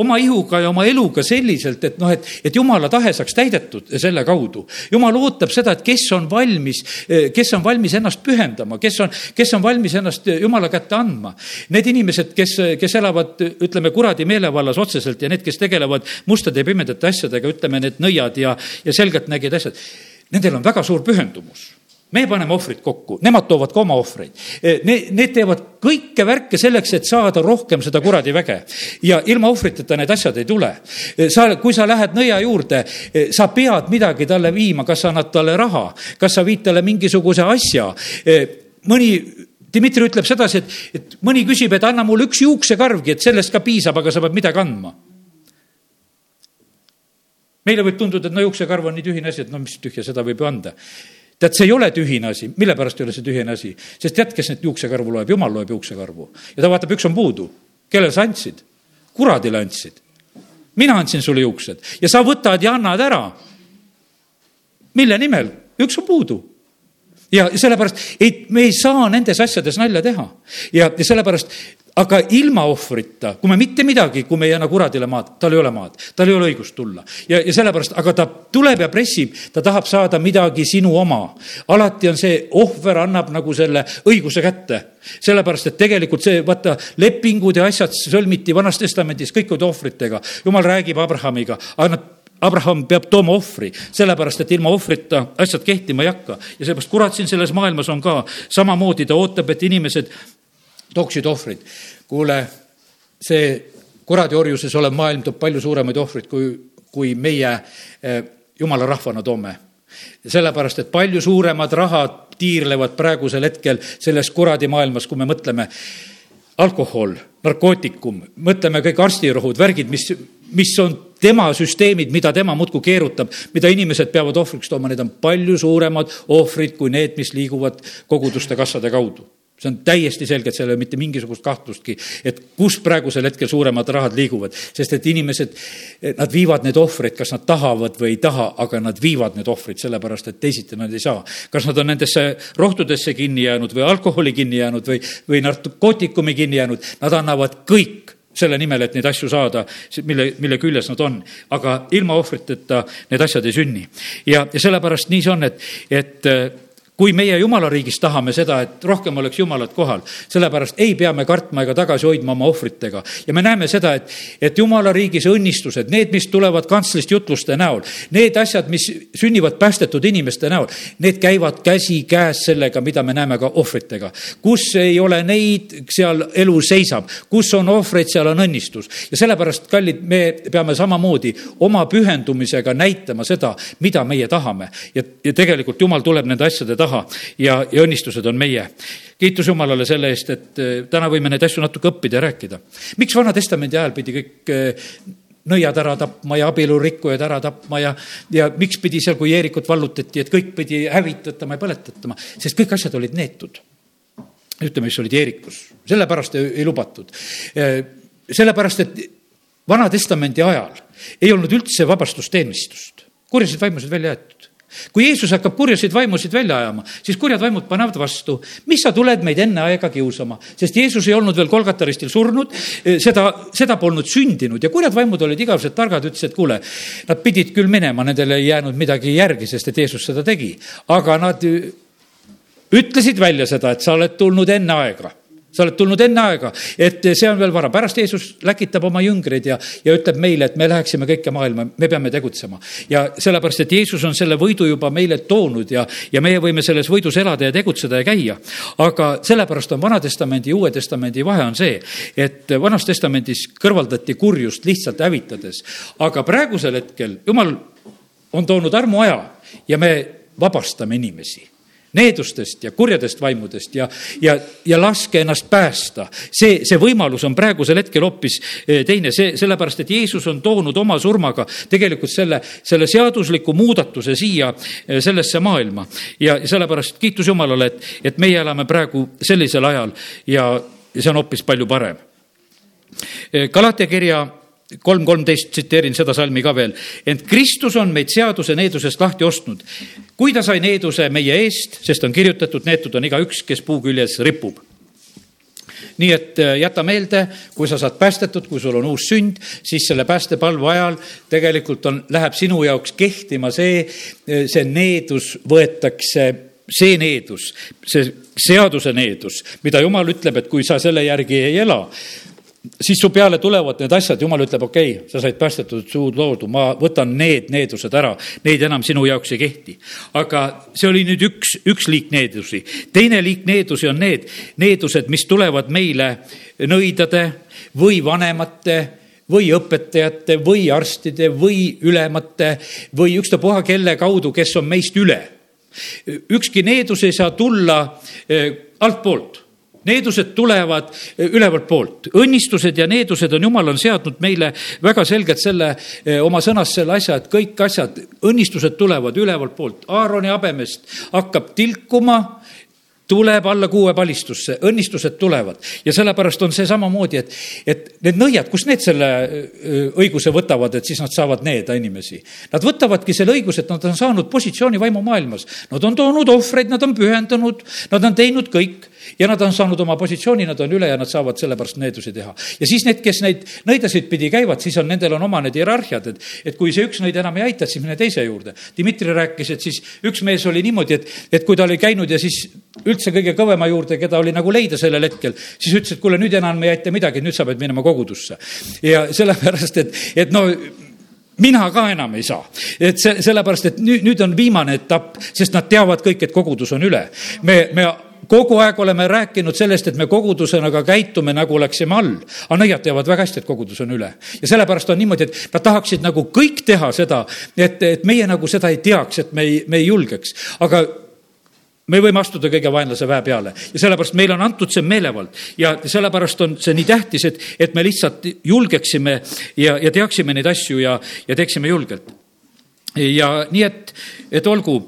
oma ihuga ja oma eluga selliselt, et noh, et, et jumala tahe saaks täidetud selle kaudu. jumal ootab seda, et kes on valmis, kes on valmis ennast pühendama, kes on, kes on valmis ennast jumala kätte andma. Need inimesed, kes, kes elavad, ütleme, kuradi meelevallas otseselt ja need, kes tegelevad mustade ja pimedate asjadega, ütleme, need nõiad ja, ja selgeltnägijad asjad, nendel on väga suur pühendumus me paneme ohvrid kokku, nemad toovad ka oma ohvreid. Eh, need, need teevad kõike värke selleks, et saada rohkem seda kuradi väge. ja ilma ohvriteta need asjad ei tule. Eh, sa, kui sa lähed nõia juurde, eh, sa pead midagi talle viima, kas sa annad talle raha, kas sa viid talle mingisuguse asja. mõni Dmitri ütleb sedasi, et, et mõni küsib, et anna mulle üks juuksekarvgi, et sellest ka piisab, aga sa pead midagi andma meile võib tunduda, et no juuksekarv on nii tühine asi, et no mis tühja, seda võib ju anda tead, see ei ole tühine asi, mille pärast ei ole see tühine asi? sest tead, kes neid juuksekarvu loeb, jumal loeb juuksekarvu. ja ta vaatab, üks on puudu. kellele sa andsid? kuradile andsid. mina andsin sulle juuksed ja sa võtad ja annad ära. mille nimel? üks on puudu ja sellepärast ei, me ei saa nendes asjades nalja teha. ja, ja sellepärast aga ilma ohvrita, kui me mitte midagi, kui me ei anna kuradile maad, tal ei ole maad, tal ei ole õigust tulla. ja, ja sellepärast, aga ta tuleb ja pressib, ta tahab saada midagi sinu oma. alati on see, ohver annab nagu selle õiguse kätte. sellepärast, et tegelikult see, vaata, lepingud ja asjad sõlmiti Vanas Testamendis kõik olid ohvritega. jumal räägib Abrahamiga, aga nad Abraham peab tooma ohvri, sellepärast et ilma ohvrita asjad kehtima ei hakka. ja seepärast kurat siin selles maailmas on ka samamoodi, ta ootab, et inimesed tooksid ohvreid. kuule, see kuradi orjuses olev maailm toob palju suuremaid ohvreid, kui, kui meie eh, jumala rahvana toome. sellepärast, et palju suuremad rahad tiirlevad praegusel hetkel selles kuradi maailmas, kui me mõtleme alkohol, narkootikum, mõtleme kõik arstirohud, värgid, mis, mis on tema süsteemid, mida tema muudkui keerutab, mida inimesed peavad ohvriks tooma, need on palju suuremad ohvrid kui need, mis liiguvad koguduste kassade kaudu see on täiesti selge, et seal ei ole mitte mingisugust kahtlustki, et kus praegusel hetkel suuremad rahad liiguvad, sest et inimesed, nad viivad need ohvreid, kas nad tahavad või ei taha, aga nad viivad need ohvrid, sellepärast et teisiti nad ei saa. kas nad on nendesse rohtudesse kinni jäänud või alkoholi kinni jäänud või, või narkootikumi kinni jäänud, nad annavad kõik selle nimel, et neid asju saada, mille, mille küljes nad on. aga ilma ohvriteta need asjad ei sünni. ja, ja sellepärast nii see on, et, et kui meie jumala riigis tahame seda, et rohkem oleks jumalat kohal, sellepärast ei pea me kartma ega tagasi hoidma oma ohvritega. ja me näeme seda, et, et jumala riigis õnnistused, need, mis tulevad kantslist jutluste näol, need asjad, mis sünnivad päästetud inimeste näol, need käivad käsikäes sellega, mida me näeme ka ohvritega. kus ei ole neid, seal elu seisab, kus on ohvreid, seal on õnnistus. ja sellepärast, kallid, me peame samamoodi oma pühendumisega näitama seda, mida meie tahame. ja, ja tegelikult jumal tuleb nende asjade taha taha ja, ja õnnistused on meie. kiitus Jumalale selle eest, et eh, täna võime neid asju natuke õppida ja rääkida. miks Vana-testamendi ajal pidi kõik eh, nõiad ära tapma ja abielurikkujad ära tapma ja, ja miks pidi seal, kui Jeerikut vallutati, et kõik pidi hävitatama ja põletatama, sest kõik asjad olid neetud. ütleme, mis olid Jeerikus, sellepärast ei, ei lubatud. Eh, sellepärast, et Vana-testamendi ajal ei olnud üldse vabastusteenistust, kurjasid vaimusid välja jäetud kui Jeesus hakkab kurjasid vaimusid välja ajama, siis kurjad vaimud panevad vastu. mis sa tuled meid enne aega kiusama, sest Jeesus ei olnud veel Kolgata ristil surnud, eh, seda, seda polnud sündinud ja kurjad vaimud olid igavesed targad, ütlesid, et kuule, nad pidid küll minema, nendel ei jäänud midagi järgi, sest et Jeesus seda tegi. aga nad ütlesid välja seda, et sa oled tulnud enne aega sa oled tulnud enne aega, et see on veel vara. pärast Jeesus läkitab oma jüngreid ja, ja ütleb meile, et me läheksime kõike maailma, me peame tegutsema. ja sellepärast, et Jeesus on selle võidu juba meile toonud ja, ja meie võime selles võidus elada ja tegutseda ja käia. aga sellepärast on Vana-testamendi ja Uue Testamendi vahe on see, et Vanas Testamendis kõrvaldati kurjust lihtsalt hävitades, aga praegusel hetkel Jumal on toonud armuaja ja me vabastame inimesi needustest ja kurjadest vaimudest ja, ja, ja laske ennast päästa. see, see võimalus on praegusel hetkel hoopis eh, teine, see, sellepärast et Jeesus on toonud oma surmaga tegelikult selle, selle seadusliku muudatuse siia eh, sellesse maailma. ja sellepärast kiitus Jumalale, et, et meie elame praegu sellisel ajal ja, see on hoopis palju parem. Eh, Galatia kirja kolm kolmteist tsiteerin seda salmi ka veel. ent Kristus on meid seaduse needusest lahti ostnud. kui ta sai needuse meie eest, sest on kirjutatud, neetud on igaüks, kes puu küljes ripub nii et äh, jäta meelde, kui sa saad päästetud, kui sul on uus sünd, siis selle päästepalve ajal tegelikult on, läheb sinu jaoks kehtima see, äh, see needus võetakse see needus, see seaduse needus, mida jumal ütleb, et kui sa selle järgi ei ela, siis su peale tulevad need asjad, jumal ütleb, okei okay,, sa said päästetud, suud loodu, ma võtan need needused ära, neid enam sinu jaoks ei kehti. aga see oli nüüd üks, üks liik needusi. teine liik needusi on need needused, mis tulevad meile nõidade või vanemate või õpetajate või arstide või ülemate või ükstapuha kelle kaudu, kes on meist üle. ükski needus ei saa tulla eh, altpoolt Needused tulevad eh, ülevalt poolt, õnnistused ja needused on, jumal on seadnud meile väga selgelt selle eh, oma sõnas selle asja, et kõik asjad, õnnistused tulevad ülevalt poolt. Aaroni habemest hakkab tilkuma tuleb alla kuue palistusse, õnnistused tulevad ja sellepärast on see samamoodi, et, et need nõiad, kust need selle õiguse võtavad, et siis nad saavad needa inimesi. Nad võtavadki selle õiguse, et nad on saanud positsiooni vaimumaailmas. Nad on toonud ohvreid, nad on pühendunud, nad on teinud kõik ja nad on saanud oma positsiooni, nad on üle ja nad saavad sellepärast needusi teha. ja siis need, kes neid nõidasid pidi käivad, siis on, nendel on oma need hierarhiad, et, et kui see üks nõid enam ei aita, siis mine teise juurde. Dmitri rääkis, et siis üks mees oli niimoodi, et, et kui ta oli käinud ja siis üldse kõige kõvema juurde, keda oli nagu leida sellel hetkel, siis ütles, et kuule, nüüd enam ei aita midagi, nüüd sa pead minema kogudusse. ja sellepärast, et, et no mina ka enam ei saa. et see, sellepärast, et nüüd, nüüd on viimane etapp, sest nad teavad kõik, et kogudus on üle. me, me kogu aeg oleme rääkinud sellest, et me kogudusena ka käitume, nagu oleksime all. aga nõiad teavad väga hästi, et kogudus on üle. ja sellepärast on niimoodi, et nad tahaksid nagu kõik teha seda, et, et meie nagu seda ei teaks, et me ei, me ei julgeks. aga me võime astuda kõige vaenlase väe peale ja sellepärast meile on antud see meelevald ja sellepärast on see nii tähtis, et, et me lihtsalt julgeksime ja, ja teaksime neid asju ja, ja teeksime julgelt ja nii, et, et olgu,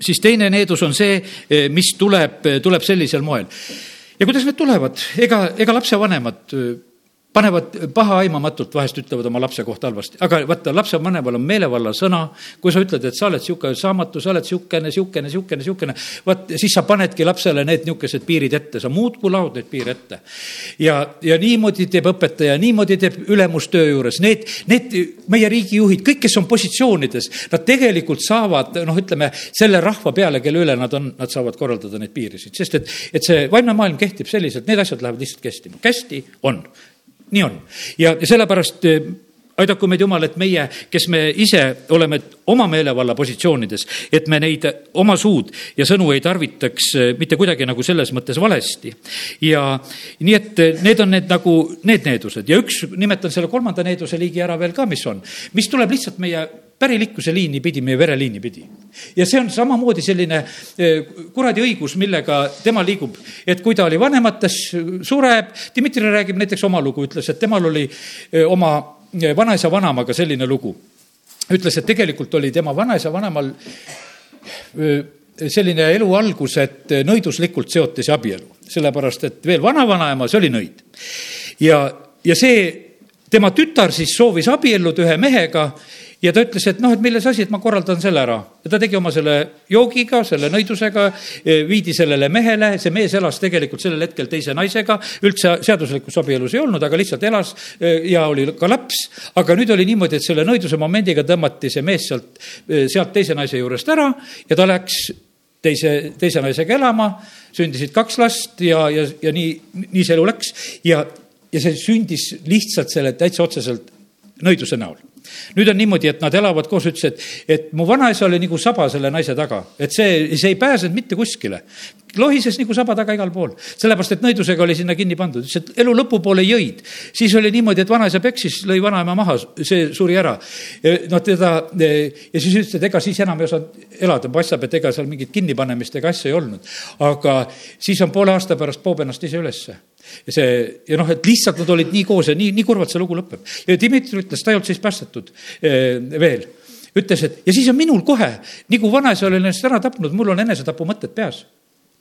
siis teine needus on see, mis tuleb, tuleb sellisel moel. ja kuidas need tulevad, ega, ega lapsevanemad panevad pahaaimamatult, vahest ütlevad oma lapse kohta halvasti, aga vaata, lapsevanemal on meelevalla sõna, kui sa ütled, et sa oled niisugune saamatu, sa oled niisugune, niisugune, niisugune, niisugune, vaat siis sa panedki lapsele need niisugused piirid ette, sa muudkui laod neid piire ette. ja, ja niimoodi teeb õpetaja, niimoodi teeb ülemus töö juures, need, need meie riigijuhid, kõik, kes on positsioonides, nad tegelikult saavad, noh, ütleme, selle rahva peale, kelle üle nad on, nad saavad korraldada neid piirisid, sest et, et see vaimne maailm kehtib selliselt, need asjad lähevad lihtsalt kestima, kästi on nii on. Ja, sellepärast eh, aidaku meid Jumal, et meie, kes me ise oleme oma meelevalla positsioonides, et me neid oma suud ja sõnu ei tarvitaks eh, mitte kuidagi nagu selles mõttes valesti. ja nii, et eh, need on need nagu need needused. Ja üks, nimetan selle kolmanda needuse liigi ära veel ka, mis on, mis tuleb lihtsalt meie pärilikkuse liini pidi, meie vereliini pidi. ja see on samamoodi selline eh, kuradi õigus, millega tema liigub, et kui ta oli vanemates, sureb, Dmitri räägib näiteks oma lugu, ütles, et temal oli eh, oma eh, vanaisa vanemaga selline lugu. ütles, et tegelikult oli tema vanaisa vanemal selline elu algus, et nõiduslikult seoti see abielu, sellepärast et veel vanavanaema, see oli nõid. ja, ja see, tema tütar siis soovis abielluda ühe mehega ja ta ütles, et noh, et milles asi, et ma korraldan selle ära. ja ta tegi oma selle joogiga, selle nõidusega, eh, viidi sellele mehele, see mees elas tegelikult sellel hetkel teise naisega, üldse seaduslikus abielus ei olnud, aga lihtsalt elas eh, ja oli ka laps. aga nüüd oli niimoodi, et selle nõiduse momendiga tõmmati see mees sealt, eh, sealt teise naise juurest ära ja ta läks teise, teise naisega elama, sündisid kaks last ja, ja, ja nii, nii see elu läks. Ja, ja see sündis lihtsalt selle täitsa otseselt nõiduse näol nüüd on niimoodi, et nad elavad koos, ütles, et, et mu vanaisa oli nagu saba selle naise taga, et see, see ei pääsenud mitte kuskile. lohises nagu saba taga igal pool, sellepärast et nõidusega oli sinna kinni pandud, ütles, et elu lõpupoole jõid. siis oli niimoodi, et vanaisa peksis, lõi vanaema maha, see suri ära. noh, teda ja siis ütles, et ega siis enam ei osanud elada, paistab, et ega seal mingit kinnipanemist ega asja ei olnud. aga siis on poole aasta pärast poob ennast ise ülesse ja see, ja noh, et lihtsalt nad olid nii koos ja nii, nii kurvalt see lugu lõpeb. ja Dmitri ütles, ta ei olnud siis päästetud eh, veel. ütles, et ja siis on minul kohe, nii kui vanaisa oli ennast ära tapnud, mul on enesetapumõtted peas.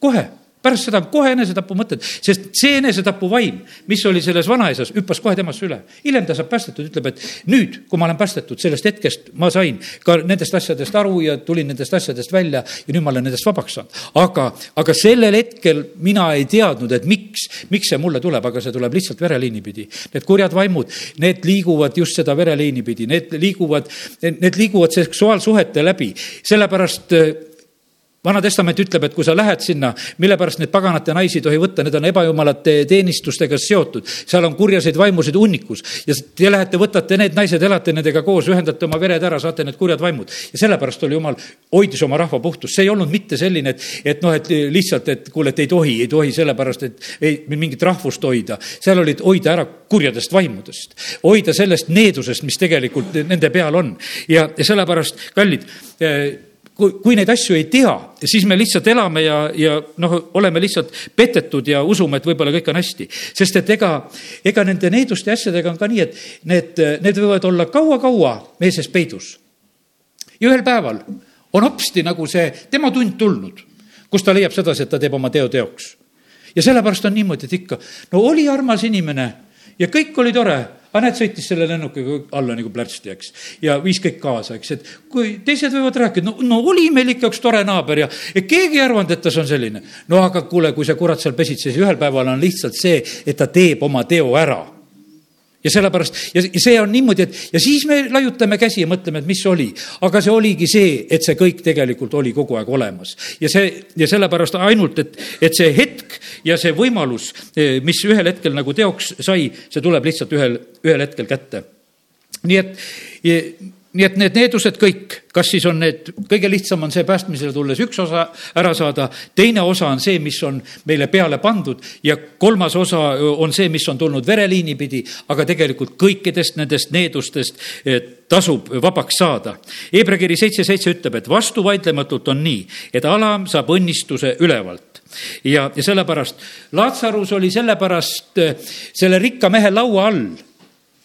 kohe pärast seda kohe enesetapumõtted, sest see enesetapuvaim, mis oli selles vanaisas, hüppas kohe temasse üle. hiljem ta saab päästetud, ütleb, et nüüd, kui ma olen päästetud, sellest hetkest ma sain ka nendest asjadest aru ja tulin nendest asjadest välja ja nüüd ma olen nendest vabaks saanud. aga, aga sellel hetkel mina ei teadnud, et miks, miks see mulle tuleb, aga see tuleb lihtsalt vereliini pidi. Need kurjad vaimud, need liiguvad just seda vereliini pidi, need liiguvad, need liiguvad seksuaalsuhete läbi, sellepärast vana testament ütleb, et kui sa lähed sinna, mille pärast neid paganate naisi ei tohi võtta, need on ebajumalate teenistustega seotud. seal on kurjaseid vaimusid hunnikus ja te lähete, võtate need naised, elate nendega koos, ühendate oma vered ära, saate need kurjad vaimud. ja sellepärast oli jumal, hoidis oma rahva puhtust, see ei olnud mitte selline, et, et noh, et lihtsalt, et kuule, et ei tohi, ei tohi sellepärast, et ei, mingit rahvust hoida. seal olid hoida ära kurjadest vaimudest, hoida sellest needusest, mis tegelikult nende peal on ja, ja sellepärast, kallid kui, kui neid asju ei tea, siis me lihtsalt elame ja, ja noh, oleme lihtsalt petetud ja usume, et võib-olla kõik on hästi. sest et ega, ega nende needuste asjadega on ka nii, et need, need võivad olla kaua-kaua meie sees peidus. ja ühel päeval on hopsti nagu see tema tund tulnud, kus ta leiab sedasi, et ta teeb oma teo teoks. ja sellepärast on niimoodi, et ikka, no oli armas inimene ja kõik oli tore aga näed, sõitis selle lennukiga alla nagu plärtsti, eks. ja viis kõik kaasa, eks, et kui teised võivad rääkida, no, no oli meil ikka üks tore naaber ja, ja keegi ei arvanud, et ta on selline. no aga kuule, kui sa kurat seal pesitses, ühel päeval on lihtsalt see, et ta teeb oma teo ära ja sellepärast ja see on niimoodi, et ja siis me laiutame käsi ja mõtleme, et mis oli. aga see oligi see, et see kõik tegelikult oli kogu aeg olemas ja see ja sellepärast ainult, et, et see hetk ja see võimalus, eh, mis ühel hetkel nagu teoks sai, see tuleb lihtsalt ühel, ühel hetkel kätte. nii et nii et need needused kõik, kas siis on need, kõige lihtsam on see päästmisele tulles üks osa ära saada, teine osa on see, mis on meile peale pandud ja kolmas osa on see, mis on tulnud vereliini pidi, aga tegelikult kõikidest nendest needustest tasub vabaks saada. Hebra kiri seitse seitse ütleb, et vastuvaidlematult on nii, et alam saab õnnistuse ülevalt ja, ja sellepärast Laatsarus oli sellepärast selle rikka mehe laua all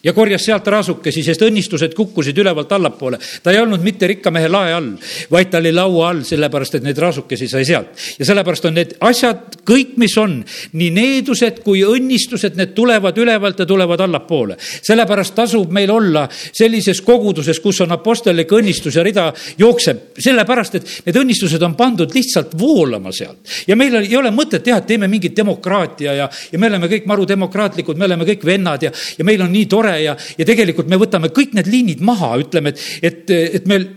ja korjas sealt raasukesi, sest õnnistused kukkusid ülevalt allapoole. ta ei olnud mitte rikka mehe lae all, vaid ta oli laua all, sellepärast et neid raasukesi sai sealt. ja sellepärast on need asjad, kõik, mis on, nii needused kui õnnistused, need tulevad ülevalt ja tulevad allapoole. sellepärast tasub meil olla sellises koguduses, kus on apostellik õnnistus ja rida jookseb, sellepärast et need õnnistused on pandud lihtsalt voolama sealt. ja meil ei ole mõtet teha, et teeme mingit demokraatia ja, ja me oleme kõik maru demokraatlikud, me oleme kõik vennad ja, ja meil on nii tore ja, ja tegelikult me võtame kõik need liinid maha, ütleme, et, et, et meil,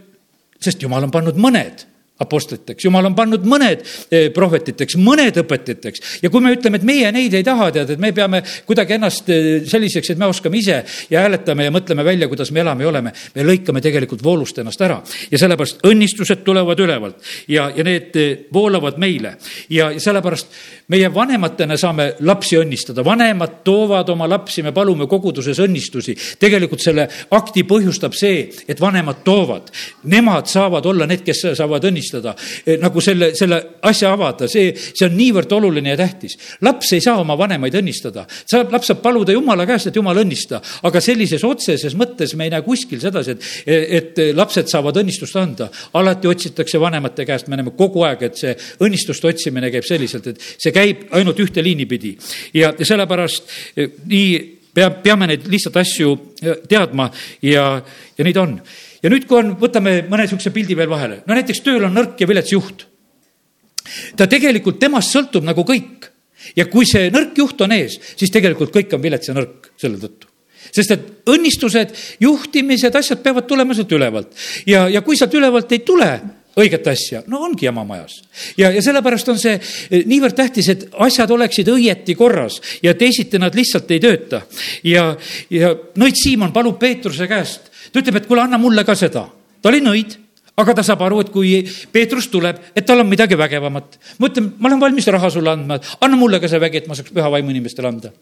sest jumal on pannud mõned apostliteks, jumal on pannud mõned eh, prohvetiteks, mõned õpetajateks. ja kui me ütleme, et meie neid ei taha teada, et me peame kuidagi ennast eh, selliseks, et me oskame ise ja hääletame ja mõtleme välja, kuidas me elame ja oleme, me lõikame tegelikult voolust ennast ära. ja sellepärast õnnistused tulevad ülevalt ja, ja need eh, voolavad meile ja sellepärast meie vanematena saame lapsi õnnistada, vanemad toovad oma lapsi, me palume koguduses õnnistusi. tegelikult selle akti põhjustab see, et vanemad toovad, nemad saavad olla need, kes saavad õnnistada tunnistada, eh, nagu selle, selle asja avada, see, see on niivõrd oluline ja tähtis. laps ei saa oma vanemaid õnnistada, saab, laps saab paluda jumala käest, et jumal õnnista, aga sellises otseses mõttes me ei näe kuskil sedasi, et, et lapsed saavad õnnistust anda. alati otsitakse vanemate käest, me näeme kogu aeg, et see õnnistuste otsimine käib selliselt, et see käib ainult ühte liini pidi ja, ja sellepärast eh, nii peab, peame neid lihtsalt asju eh, teadma ja, ja neid on ja nüüd, kui on, võtame mõne niisuguse pildi veel vahele, no näiteks tööl on nõrk ja vilets juht. ta tegelikult, temast sõltub nagu kõik. ja kui see nõrk juht on ees, siis tegelikult kõik on vilets ja nõrk selle tõttu sest et õnnistused, juhtimised, asjad peavad tulema sealt ülevalt ja, ja kui sealt ülevalt ei tule õiget asja, no ongi jama majas. ja, ja sellepärast on see eh, niivõrd tähtis, et asjad oleksid õieti korras ja teisiti nad lihtsalt ei tööta. ja, ja Nõit Siimon palub Peetruse käest, ta ütleb, et kuule, anna mulle ka seda. ta oli nõid, aga ta saab aru, et kui Peetrus tuleb, et tal on midagi vägevamat. ma ütlen, ma olen valmis raha sulle andma, anna mulle ka see vägi, et ma saaks püha vaimu inimestele anda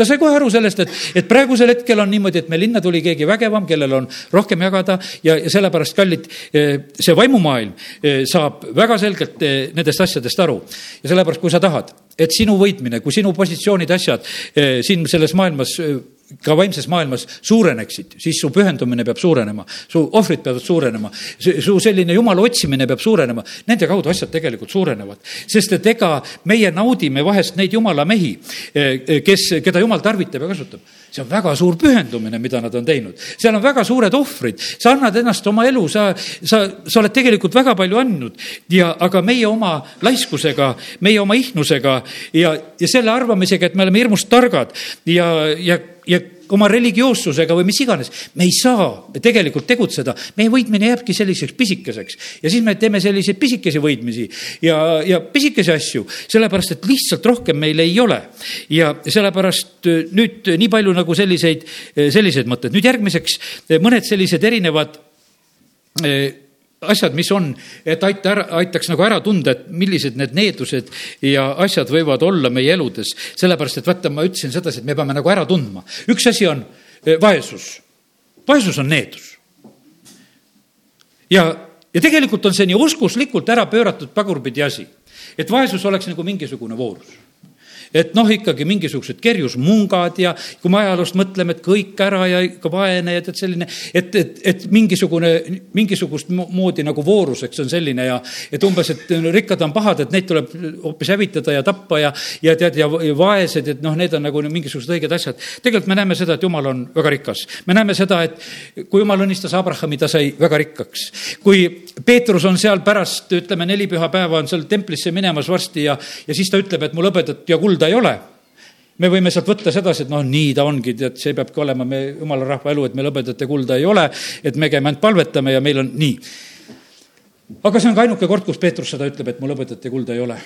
ta sai kohe aru sellest, et, et praegusel hetkel on niimoodi, et me linna tuli keegi vägevam, kellel on rohkem jagada ja, ja sellepärast, kallid, eh, see vaimumaailm eh, saab väga selgelt eh, nendest asjadest aru. ja sellepärast, kui sa tahad, et sinu võitmine, kui sinu positsioonid, asjad siin selles maailmas ka vaimses maailmas suureneksid, siis su pühendumine peab suurenema, su ohvrid peavad suurenema, su selline jumala otsimine peab suurenema. Nende kaudu asjad tegelikult suurenevad, sest et ega meie naudime vahest neid jumala mehi, eh, kes, keda jumal tarvitab ja kasutab. see on väga suur pühendumine, mida nad on teinud, seal on väga suured ohvrid, sa annad ennast oma elu, sa, sa, sa oled tegelikult väga palju andnud. Ja, aga meie oma laiskusega, meie oma ihnusega ja, ja selle arvamisega, et me oleme hirmus targad ja, ja ja oma religioossusega või mis iganes, me ei saa tegelikult tegutseda. meie võitmine jääbki selliseks pisikeseks ja siis me teeme selliseid pisikesi võitmisi ja, ja pisikesi asju, sellepärast et lihtsalt rohkem meil ei ole. ja sellepärast äh, nüüd nii palju nagu selliseid, äh, selliseid mõtteid. nüüd järgmiseks äh, mõned sellised erinevad asjad, mis on, et aita ära, aitaks nagu ära tunda, et millised need needused ja asjad võivad olla meie eludes. sellepärast, et vaata, ma ütlesin sedasi, et me peame nagu ära tundma. üks asi on eh, vaesus. vaesus on needus. ja, ja tegelikult on see nii oskuslikult ära pööratud pagurpidi asi, et vaesus oleks nagu mingisugune voorus et noh, ikkagi mingisugused kerjusmungad ja kui me ajaloost mõtleme, et kõik ära ja ikka vaene ja tead selline, et, et, et mingisugune, mingisugust moodi nagu vooruseks on selline ja et umbes, et rikkad on pahad, et neid tuleb hoopis hävitada ja tappa ja, ja tead, ja vaesed, et noh, need on nagu mingisugused õiged asjad. tegelikult me näeme seda, et jumal on väga rikas. me näeme seda, et kui jumal õnnistas Abrahami, ta sai väga rikkaks. kui Peetrus on seal pärast, ütleme, neli pühapäeva on seal templisse minemas varsti ja, ja siis ta ütleb, et mul hõbedat ja kulda ei ole me võime sealt võtta sedasi, et noh, nii ta ongi, tead, see peabki olema me jumala rahva elu, et meil hõbedat ja kulda ei ole, et me käime ainult palvetame ja meil on nii. aga see on ka ainuke kord, kus Peetrus seda ütleb, et mul hõbedat ja kulda ei ole.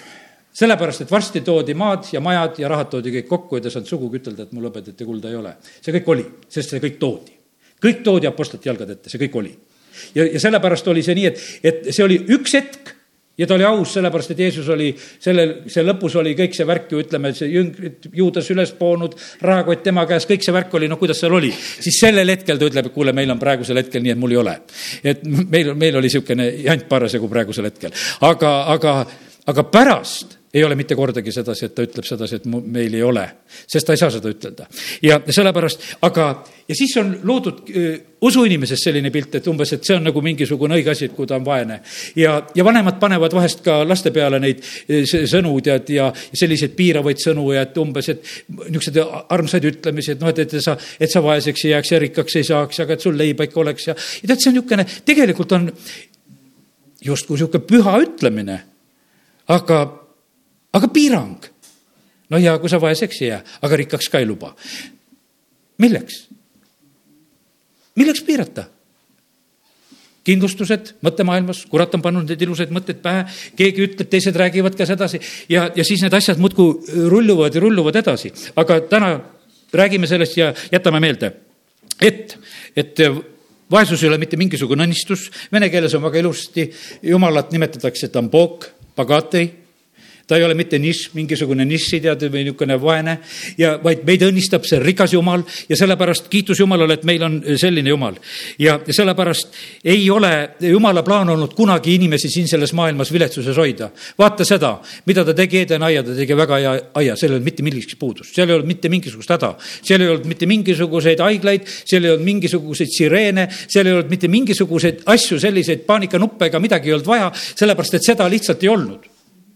sellepärast, et varsti toodi maad ja majad ja rahad toodi kõik kokku ja ta ei saanud sugugi ütelda, et mul hõbedat ja kulda ei ole. see kõik oli, sest see kõik toodi kõik toodi Apostlite jalgade ette, see kõik oli. ja, ja sellepärast oli see nii, et, et see oli üks hetk ja ta oli aus, sellepärast et Jeesus oli sellel, see lõpus oli kõik see värk ju ütleme, see jüngrid, juudas üles poonud, rahakott tema käes, kõik see värk oli, no kuidas seal oli. siis sellel hetkel ta ütleb, et kuule, meil on praegusel hetkel nii, et mul ei ole. et meil, meil oli niisugune jant parasjagu praegusel hetkel, aga, aga, aga pärast ei ole mitte kordagi sedasi, et ta ütleb sedasi, et meil ei ole, sest ta ei saa seda ütelda. ja sellepärast, aga, ja siis on loodud uh, usuinimises selline pilt, et umbes, et see on nagu mingisugune õige asi, et kui ta on vaene. ja, ja vanemad panevad vahest ka laste peale neid sõnu, tead, ja selliseid piiravaid sõnu ja et umbes, et niisuguseid armsaid ütlemisi, et noh, et, et sa, et sa vaeseks ei jääks ja rikkaks ei saaks, aga et sul leiba ikka oleks ja, ja tead, see on niisugune, tegelikult on justkui niisugune püha ütlemine, aga aga piirang. no ja kui sa vaeseks ei jää, aga rikkaks ka ei luba. milleks? milleks piirata? kindlustused mõttemaailmas, kurat on pannud need ilusaid mõtteid pähe, keegi ütleb, teised räägivad ka sedasi ja, ja siis need asjad muudkui rulluvad ja rulluvad edasi. aga täna räägime sellest ja jätame meelde, et, et vaesus ei ole mitte mingisugune õnnistus, vene keeles on väga ilusti, jumalat nimetatakse tambok, pagatei ta ei ole mitte nišš, mingisugune nišši tead või niisugune vaene ja vaid meid õnnistab see rikas Jumal ja sellepärast kiitus Jumalale, et meil on selline Jumal. ja sellepärast ei ole Jumala plaan olnud kunagi inimesi siin selles maailmas viletsuses hoida. vaata seda, mida ta tegi Edeni aia, ta tegi väga hea aia, seal ei olnud mitte millestki puudust, seal ei olnud mitte mingisugust häda, seal ei olnud mitte mingisuguseid haiglaid, seal ei olnud mingisuguseid sireene, seal ei olnud mitte mingisuguseid asju, selliseid paanikanuppe ega midagi ei olnud vaja, sellepärast et seda lihtsalt ei olnud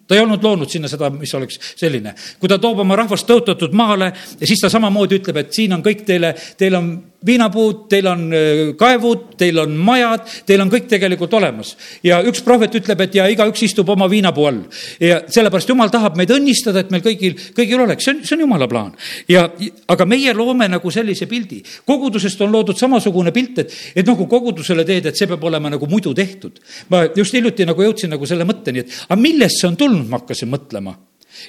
ta ei olnud loonud sinna seda, mis oleks selline. kui ta toob oma rahvast tõotatud maale siis ta samamoodi ütleb, et siin on kõik teile, teil on viinapuud, teil on äh, kaevud, teil on majad, teil on kõik tegelikult olemas. ja üks prohvet ütleb, et ja igaüks istub oma viinapuu all. ja sellepärast jumal tahab meid õnnistada, et meil kõigil, kõigil oleks, see on, see on jumala plaan. ja, aga meie loome nagu sellise pildi. kogudusest on loodud samasugune pilt, et, et noh, kui kogudusele teed, et see peab olema nagu muidu tehtud. ma just hiljuti nagu jõudsin nagu selle mõtteni, et aga millest see on tulnud, ma hakkasin mõtlema.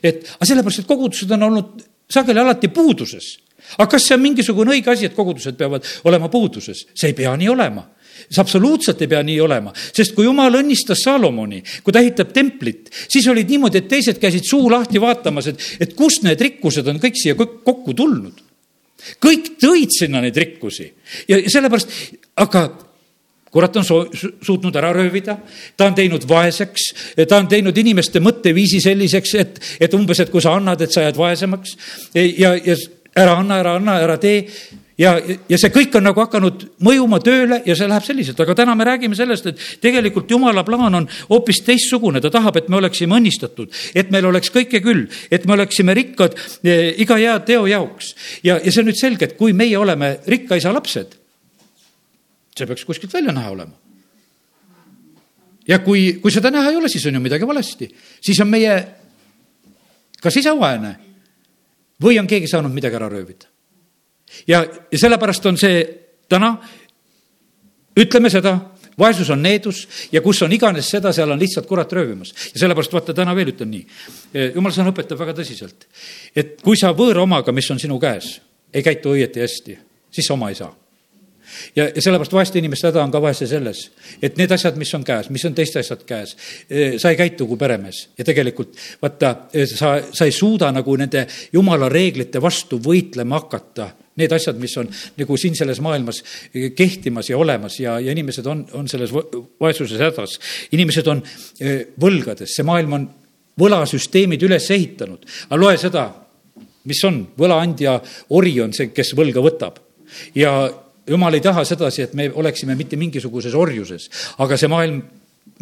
et aga sellepärast, et kogudused on olnud sageli alati puuduses aga kas see on mingisugune õige asi, et kogudused peavad olema puuduses? see ei pea nii olema see absoluutselt ei pea nii olema, sest kui jumal õnnistas Salomoni, kui ta ehitab templit, siis olid niimoodi, et teised käisid suu lahti vaatamas, et, et kust need rikkused on kõik siia kokku tulnud. kõik tõid sinna neid rikkusi ja sellepärast, aga kurat on soo-, suutnud ära röövida, ta on teinud vaeseks, ta on teinud inimeste mõtteviisi selliseks, et, et umbes, et kui sa annad, et sa jääd vaesemaks ja, ja ära anna, ära anna, ära tee ja, ja see kõik on nagu hakanud mõjuma tööle ja see läheb selliselt, aga täna me räägime sellest, et tegelikult jumala plaan on hoopis teistsugune, ta tahab, et me oleksime õnnistatud, et meil oleks kõike küll, et me oleksime rikkad eh, iga hea teo jaoks. ja, ja see on nüüd selge, et kui meie oleme rikka isa lapsed, see peaks kuskilt välja näha olema. ja kui, kui seda näha ei ole, siis on ju midagi valesti, siis on meie kas isa vaene või on keegi saanud midagi ära röövida. ja, ja sellepärast on see täna, ütleme seda, vaesus on needus ja kus on iganes seda, seal on lihtsalt kurat röövimas. ja sellepärast vaata, täna veel ütlen nii. jumal sõna õpetab väga tõsiselt, et kui sa võõra omaga, mis on sinu käes, ei käitu õieti hästi, siis sa oma ei saa ja, ja sellepärast vaeste inimeste häda on ka vahest selles, et need asjad, mis on käes, mis on teiste asjad käes, eh, sa ei käitu kui peremees ja tegelikult vaata, eh, sa, sa ei suuda nagu nende jumala reeglite vastu võitlema hakata need asjad, mis on nagu siin selles maailmas eh, kehtimas ja olemas ja, ja inimesed on, on selles vaesuses hädas. inimesed on võlgades, see maailm on võlasüsteemid üles ehitanud. aga loe seda, mis on, võlaandja ori on see, kes võlga võtab. ja jumal ei taha sedasi, et me oleksime mitte mingisuguses orjuses, aga see maailm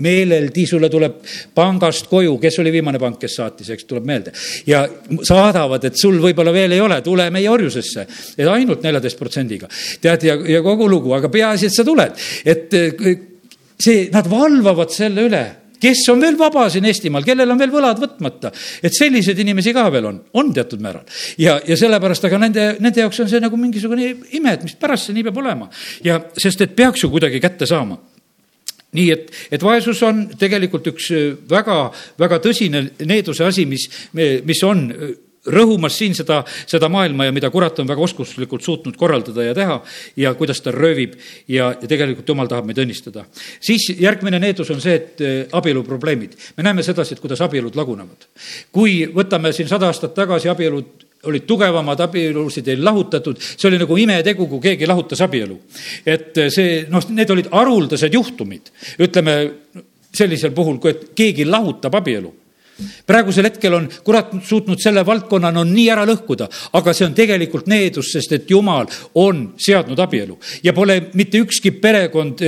meeleldi sulle tuleb pangast koju, kes oli viimane pank, kes saatis, eks tuleb meelde. ja saadavad, et sul võib-olla veel ei ole, tule meie orjusesse. et ainult neljateist protsendiga. tead, ja, ja kogu lugu, aga peaasi, et sa tuled. et see, nad valvavad selle üle kes on veel vaba siin Eestimaal, kellel on veel võlad võtmata. et selliseid inimesi ka veel on, on teatud määral. ja, ja sellepärast, aga nende, nende jaoks on see nagu mingisugune ime, et mispärast see nii peab olema. ja sest, et peaks ju kuidagi kätte saama nii et, et vaesus on tegelikult üks väga, väga tõsine needuse asi, mis, mis on rõhumas siin seda, seda maailma ja mida kurat on väga oskuslikult suutnud korraldada ja teha ja kuidas ta röövib ja, ja tegelikult jumal tahab meid õnnistada. siis järgmine needus on see, et eh, abieluprobleemid. me näeme sedasi, et kuidas abielud lagunevad. kui võtame siin sada aastat tagasi abielud olid tugevamad, abielusid ei lahutatud, see oli nagu imetegu, kui keegi lahutas abielu. et see, noh, need olid haruldased juhtumid, ütleme sellisel puhul, kui et keegi lahutab abielu praegusel hetkel on kurat suutnud selle valdkonna no nii ära lõhkuda, aga see on tegelikult needus, sest et jumal on seadnud abielu. Ja pole mitte ükski perekond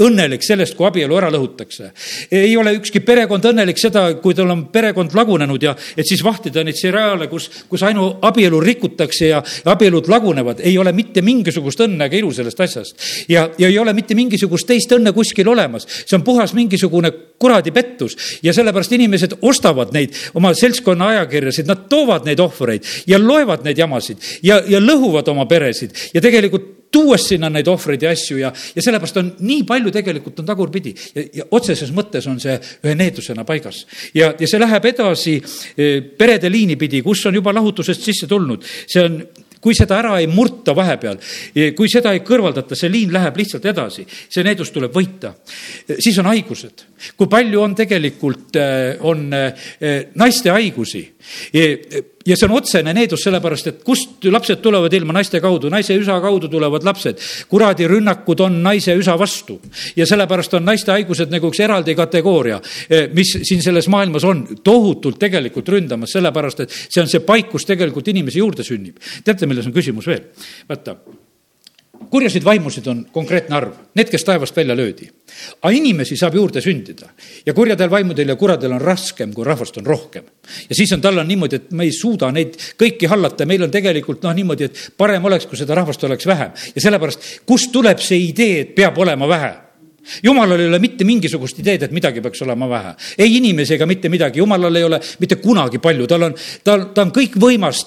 õnnelik sellest, kui abielu ära lõhutakse. ei ole ükski perekond õnnelik seda, kui tal on perekond lagunenud ja et siis vahtida neid seriaale, kus, kus ainu abielu rikutakse ja abielud lagunevad. ei ole mitte mingisugust õnne ega ilu sellest asjast. ja, ja ei ole mitte mingisugust teist õnne kuskil olemas. see on puhas mingisugune kuradi pettus ja sellepärast inimesed ostavad neid oma seltskonna ajakirjasid, nad toovad neid ohvreid ja loevad neid jamasid ja, ja lõhuvad oma peresid ja tegelikult tuues sinna neid ohvreid ja asju ja, ja sellepärast on nii palju tegelikult on tagurpidi. Ja, ja otseses mõttes on see ühe needusena paigas. ja, ja see läheb edasi eh, perede liini pidi, kus on juba lahutusest sisse tulnud, see on kui seda ära ei murta vahepeal, eh, kui seda ei kõrvaldata, see liin läheb lihtsalt edasi, see needus tuleb võita. Eh, siis on haigused, kui palju on tegelikult, on naiste haigusi ja see on otsene needus, sellepärast et kust lapsed tulevad ilma naiste kaudu, naise üsa kaudu tulevad lapsed. kuradi rünnakud on naise üsa vastu ja sellepärast on naiste haigused nagu üks eraldi kategooria, eh, mis siin selles maailmas on tohutult tegelikult ründamas, sellepärast et see on see paik, kus tegelikult inimesi juurde sünnib. teate, milles on küsimus veel? vaata kurjasid vaimusid on konkreetne arv, need, kes taevast välja löödi. aga inimesi saab juurde sündida ja kurjadel vaimudel ja kuradel on raskem, kui rahvast on rohkem. ja siis on, tal on niimoodi, et me ei suuda neid kõiki hallata, meil on tegelikult noh, niimoodi, et parem oleks, kui seda rahvast oleks vähem ja sellepärast, kust tuleb see idee, et peab olema vähe jumalal ei ole mitte mingisugust ideed, et midagi peaks olema vähe. ei inimesi ega mitte midagi, jumalal ei ole mitte kunagi palju, tal on, ta, ta on kõikvõimas,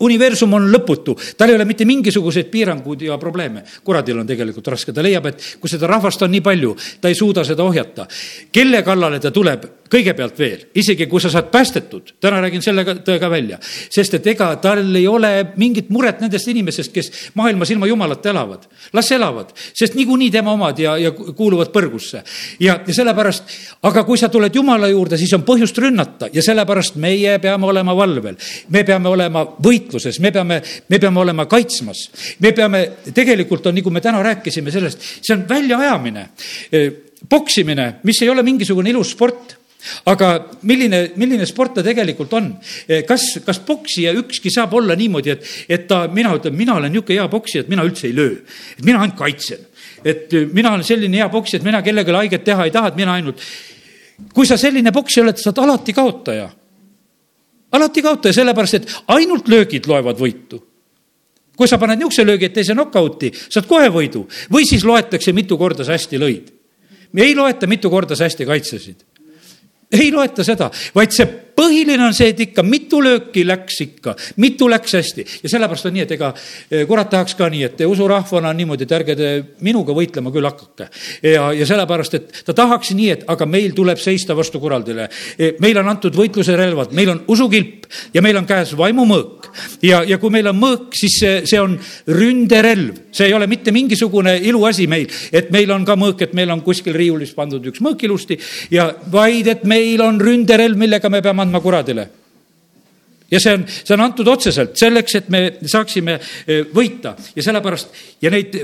universum on lõputu, tal ei ole mitte mingisuguseid piiranguid ja probleeme. kuradil on tegelikult raske, ta leiab, et kui seda rahvast on nii palju, ta ei suuda seda ohjata. kelle kallale ta tuleb, kõigepealt veel, isegi kui sa saad päästetud, täna räägin selle ka, tõe ka välja, sest et ega tal ei ole mingit muret nendest inimestest, kes maailmas ilma jumalata elavad. las elavad, sest niikuinii tema omad ja, ja kuuluvad põrgusse. ja, ja sellepärast, aga kui sa tuled Jumala juurde, siis on põhjust rünnata ja sellepärast meie peame olema valvel. me peame olema võitluses, me peame, me peame olema kaitsmas. me peame, tegelikult on, nagu me täna rääkisime sellest, see on väljaajamine poksimine, mis ei ole mingisugune ilus sport aga milline, milline sport ta tegelikult on? kas, kas poksija ükski saab olla niimoodi, et, et ta, mina ütlen, mina olen niisugune hea poksija, et mina üldse ei löö. et mina ainult kaitsen. Et mina olen selline hea poksija, et mina kellelegi haiget teha ei taha, et mina ainult. kui sa selline poksija oled, sa oled alati kaotaja. alati kaotaja, sellepärast et ainult löögid loevad võitu kui sa paned niisuguse löögi, et teise knock-out'i, saad kohe võidu või siis loetakse, mitu korda sa hästi lõid. ei loeta, mitu korda sa hästi kaitsesid ei loeta seda, vaid see põhiline on see, et ikka mitu lööki läks ikka, mitu läks hästi ja sellepärast on nii, et ega eh, kurat tahaks ka nii, et usurahvana on niimoodi, et ärge te minuga võitlema küll hakake. ja, ja sellepärast, et ta tahaks nii, et aga meil tuleb seista vastu kuraldile. Eh, meil on antud võitluse relvad, meil on usukilp ja meil on käes vaimumõõk ja, ja kui meil on mõõk, siis see, see on ründerelv, see ei ole mitte mingisugune iluasi meil, et meil on ka mõõk, et meil on kuskil riiulis pandud üks mõõk ilusti ja vaid, et meil on ründerelv, millega me peame andma kuradile. Ja see on, see on antud otseselt selleks, et me saaksime eh, võita. Ja sellepärast ja neid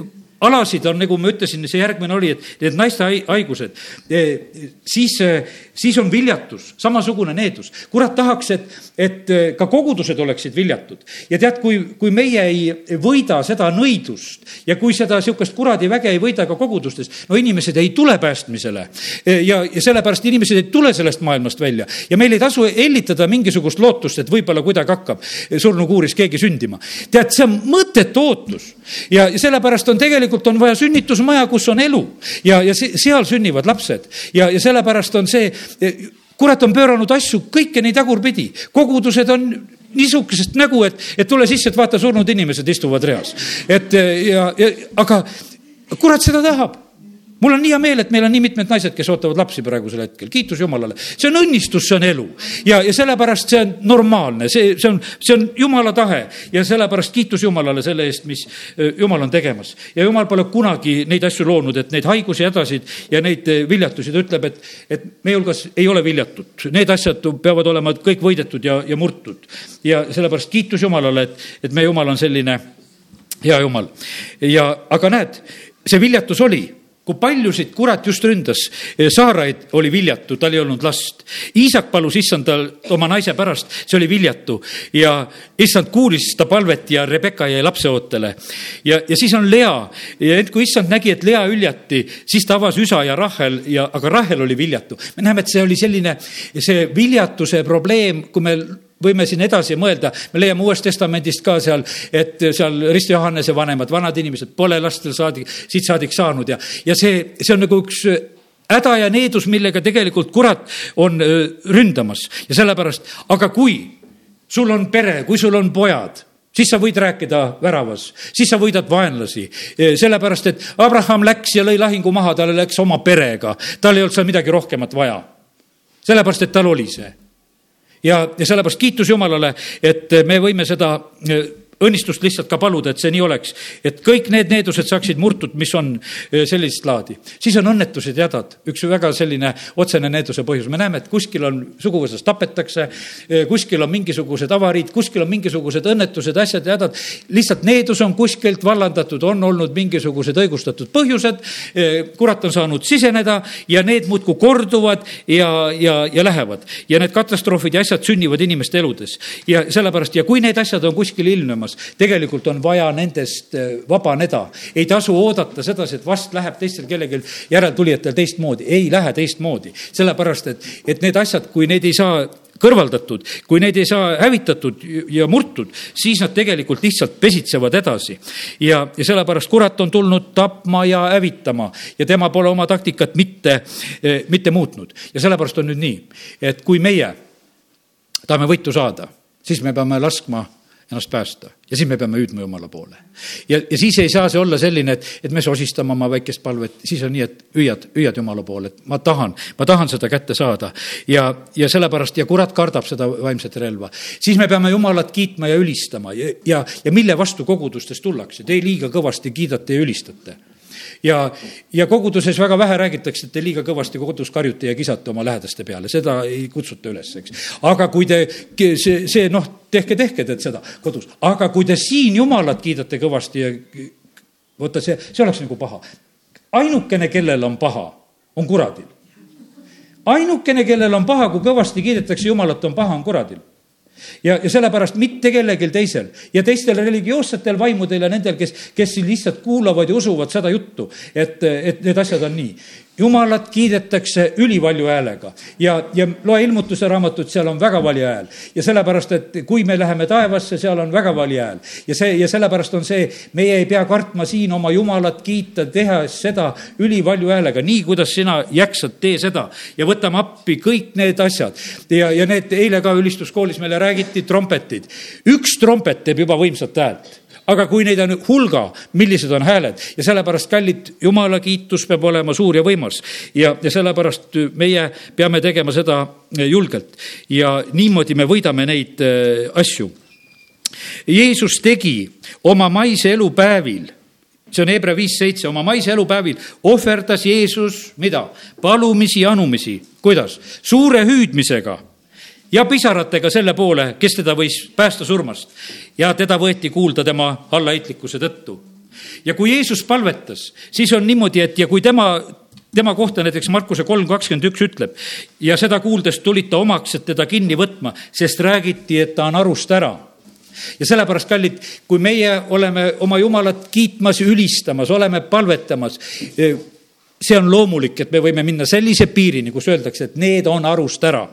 alasid on, nagu ma ütlesin, see järgmine oli, et need naiste haigused, eh, siis, eh, siis on viljatus, samasugune needus. kurat tahaks, et, et ka kogudused oleksid viljatud. ja tead, kui, kui meie ei võida seda nõidust ja kui seda niisugust kuradi väge ei võida ka kogudustes, no inimesed ei tule päästmisele. ja, ja sellepärast inimesed ei tule sellest maailmast välja ja meil ei tasu hellitada mingisugust lootust, et võib-olla kuidagi hakkab surnukuuris keegi sündima. tead, see on mõttetu ootus ja, ja sellepärast on tegelikult on vaja sünnitusmaja, kus on elu. Ja, ja seal sünnivad lapsed. Ja, ja sellepärast on see, kurat on pööranud asju kõike nii tagurpidi, kogudused on niisugusest nägu, et, et tule sisse, et vaata, surnud inimesed istuvad reas. et ja, ja aga kurat seda tahab mul on nii hea meel, et meil on nii mitmed naised, kes ootavad lapsi praegusel hetkel, kiitus Jumalale. see on õnnistus, see on elu ja, ja sellepärast see on normaalne, see, see on, see on Jumala tahe ja sellepärast kiitus Jumalale selle eest, mis Jumal on tegemas. ja Jumal pole kunagi neid asju loonud, et neid haigusi, hädasid ja neid viljatusi, ta ütleb, et, et meie hulgas ei ole viljatut. Need asjad peavad olema kõik võidetud ja, ja murtud. ja sellepärast kiitus Jumalale, et, et meie Jumal on selline hea Jumal. ja, aga näed, see viljatus oli kui paljusid kurat just ründas, Saaraid oli viljatu, tal ei olnud last. Iisak palus issandal oma naise pärast, see oli viljatu ja issand kuulis seda palvet ja Rebecca jäi lapseootele. ja, ja siis on Lea ja ent kui issand nägi, et Lea hüljati, siis ta avas Üsa ja Rahel ja, aga Rahel oli viljatu. me näeme, et see oli selline, see viljatuse probleem, kui me võime siin edasi mõelda, me leiame Uuest Testamendist ka seal, et seal Risti Johannese vanemad, vanad inimesed pole lastel saadik, siit saadik saanud ja, ja see, see on nagu üks häda ja needus, millega tegelikult kurat on ründamas ja sellepärast, aga kui sul on pere, kui sul on pojad siis sa võid rääkida väravas, siis sa võidad vaenlasi. sellepärast, et Abraham läks ja lõi lahingu maha, tal läks oma perega, tal ei olnud seal midagi rohkemat vaja. sellepärast, et tal oli see ja, ja sellepärast kiitus Jumalale, et me võime seda õnnistust lihtsalt ka paluda, et see nii oleks. et kõik need needused saaksid murtud, mis on sellist laadi. siis on õnnetused ja hädad, üks väga selline otsene needuse põhjus. me näeme, et kuskil on suguvõsas tapetakse, kuskil on mingisugused avariid, kuskil on mingisugused õnnetused, asjad ja hädad. lihtsalt needus on kuskilt vallandatud, on olnud mingisugused õigustatud põhjused. Kurat on saanud siseneda ja need muudkui korduvad ja, ja, ja lähevad. ja need katastroofid ja asjad sünnivad inimeste eludes. ja sellepärast ja kui need asjad on kuskil ilmnemas, maailmas. tegelikult on vaja nendest äh, vabaneda. ei tasu oodata sedasi, et vast läheb teistel kellelgi järeltulijatel teistmoodi. ei lähe teistmoodi, sellepärast et, et need asjad, kui neid ei saa kõrvaldatud, kui neid ei saa hävitatud ja murtud, siis nad tegelikult lihtsalt pesitsevad edasi. ja, ja sellepärast kurat on tulnud tapma ja hävitama ja tema pole oma taktikat mitte, äh, mitte muutnud. ja sellepärast on nüüd nii, et kui meie tahame võitu saada, siis me peame laskma ennast päästa ja siis me peame hüüdma Jumala poole. ja, ja siis ei saa see olla selline, et, et me sosistame oma väikest palvet, siis on nii, et hüüad, hüüad Jumala poole, et ma tahan, ma tahan seda kätte saada. ja, ja sellepärast ja kurat kardab seda vaimset relva. siis me peame Jumalat kiitma ja ülistama ja, ja, ja mille vastu kogudustes tullakse, te liiga kõvasti kiidate ja ülistate ja, ja koguduses väga vähe räägitakse, et te liiga kõvasti kodus karjute ja kisate oma lähedaste peale, seda ei kutsuta üles, eks. aga kui te, see, see noh, tehke, tehke te seda kodus, aga kui te siin Jumalat kiidate kõvasti ja vaata, see, see oleks nagu paha. ainukene, kellel on paha, on kuradil. ainukene, kellel on paha, kui kõvasti kiidetakse Jumalat, on paha, on kuradil ja, ja sellepärast mitte kellelgi teisel ja teistel religioossetel vaimudel ja nendel, kes, kes lihtsalt kuulavad ja usuvad seda juttu, et, et need asjad on nii jumalat kiidetakse ülivalju häälega ja, ja loe ilmutuse raamatut, seal on väga vali hääl. ja sellepärast, et kui me läheme taevasse, seal on väga vali hääl. ja see, ja sellepärast on see, meie ei pea kartma siin oma jumalat kiita, tehes seda ülivalju häälega, nii kuidas sina jaksad, tee seda. ja võtame appi kõik need asjad. ja, ja need eile ka ülistuskoolis meile räägiti, trompetid. üks trompet teeb juba võimsat häält aga kui neid on hulga, millised on hääled ja sellepärast, kallid, jumala kiitus peab olema suur ja võimas ja, ja sellepärast meie peame tegema seda julgelt ja niimoodi me võidame neid äh, asju. Jeesus tegi oma maise elu päevil see on Hebra viis seitse, oma maise elupäevil ohverdas Jeesus mida? palumisi ja anumisi, kuidas? suure hüüdmisega ja pisaratega selle poole, kes teda võis päästa surmast. ja teda võeti kuulda tema allaheitlikkuse tõttu. ja kui Jeesus palvetas, siis on niimoodi, et ja kui tema tema kohta näiteks Markuse kolm kakskümmend üks ütleb ja seda kuuldes tulid ta omaks, et teda kinni võtma, sest räägiti, et ta on arust ära ja sellepärast, kallid, kui meie oleme oma Jumalat kiitmas ülistamas, oleme palvetamas, see on loomulik, et me võime minna sellise piirini, kus öeldakse, et need on arust ära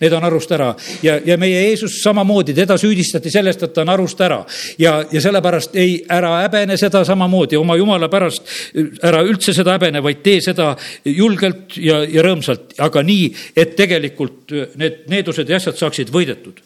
need on arust ära ja, ja meie Jeesus samamoodi, teda süüdistati sellest, et ta on arust ära. ja, ja sellepärast ei, ära häbene seda samamoodi oma jumala pärast, ära üldse seda häbene, vaid tee seda julgelt ja, ja rõõmsalt, aga nii, et tegelikult need needused ja asjad saaksid võidetud.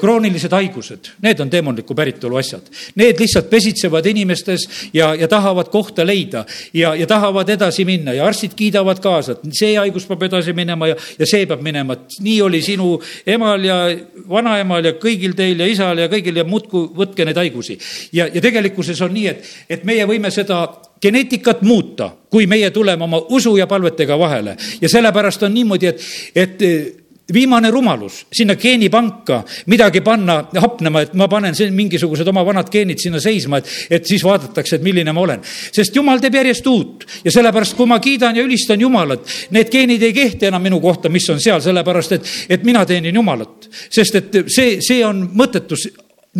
kroonilised haigused, need on teemantliku päritolu asjad. Need lihtsalt pesitsevad inimestes ja, ja tahavad kohta leida ja, ja tahavad edasi minna ja arstid kiidavad kaasa, et see haigus peab edasi minema ja, ja see peab minema, et nii oli sinu emal ja vanaemal ja kõigil teil ja isal ja kõigil ja muudkui võtke neid haigusi. ja, ja tegelikkuses on nii, et, et meie võime seda geneetikat muuta, kui meie tuleme oma usu ja palvetega vahele ja sellepärast on niimoodi, et, et viimane rumalus sinna geenipanka midagi panna hapnema, et ma panen mingisugused oma vanad geenid sinna seisma, et, et siis vaadatakse, et milline ma olen. sest jumal teeb järjest uut ja sellepärast, kui ma kiidan ja ülistan Jumalat, need geenid ei kehti enam minu kohta, mis on seal, sellepärast et, et mina teenin Jumalat. sest et see, see on mõttetus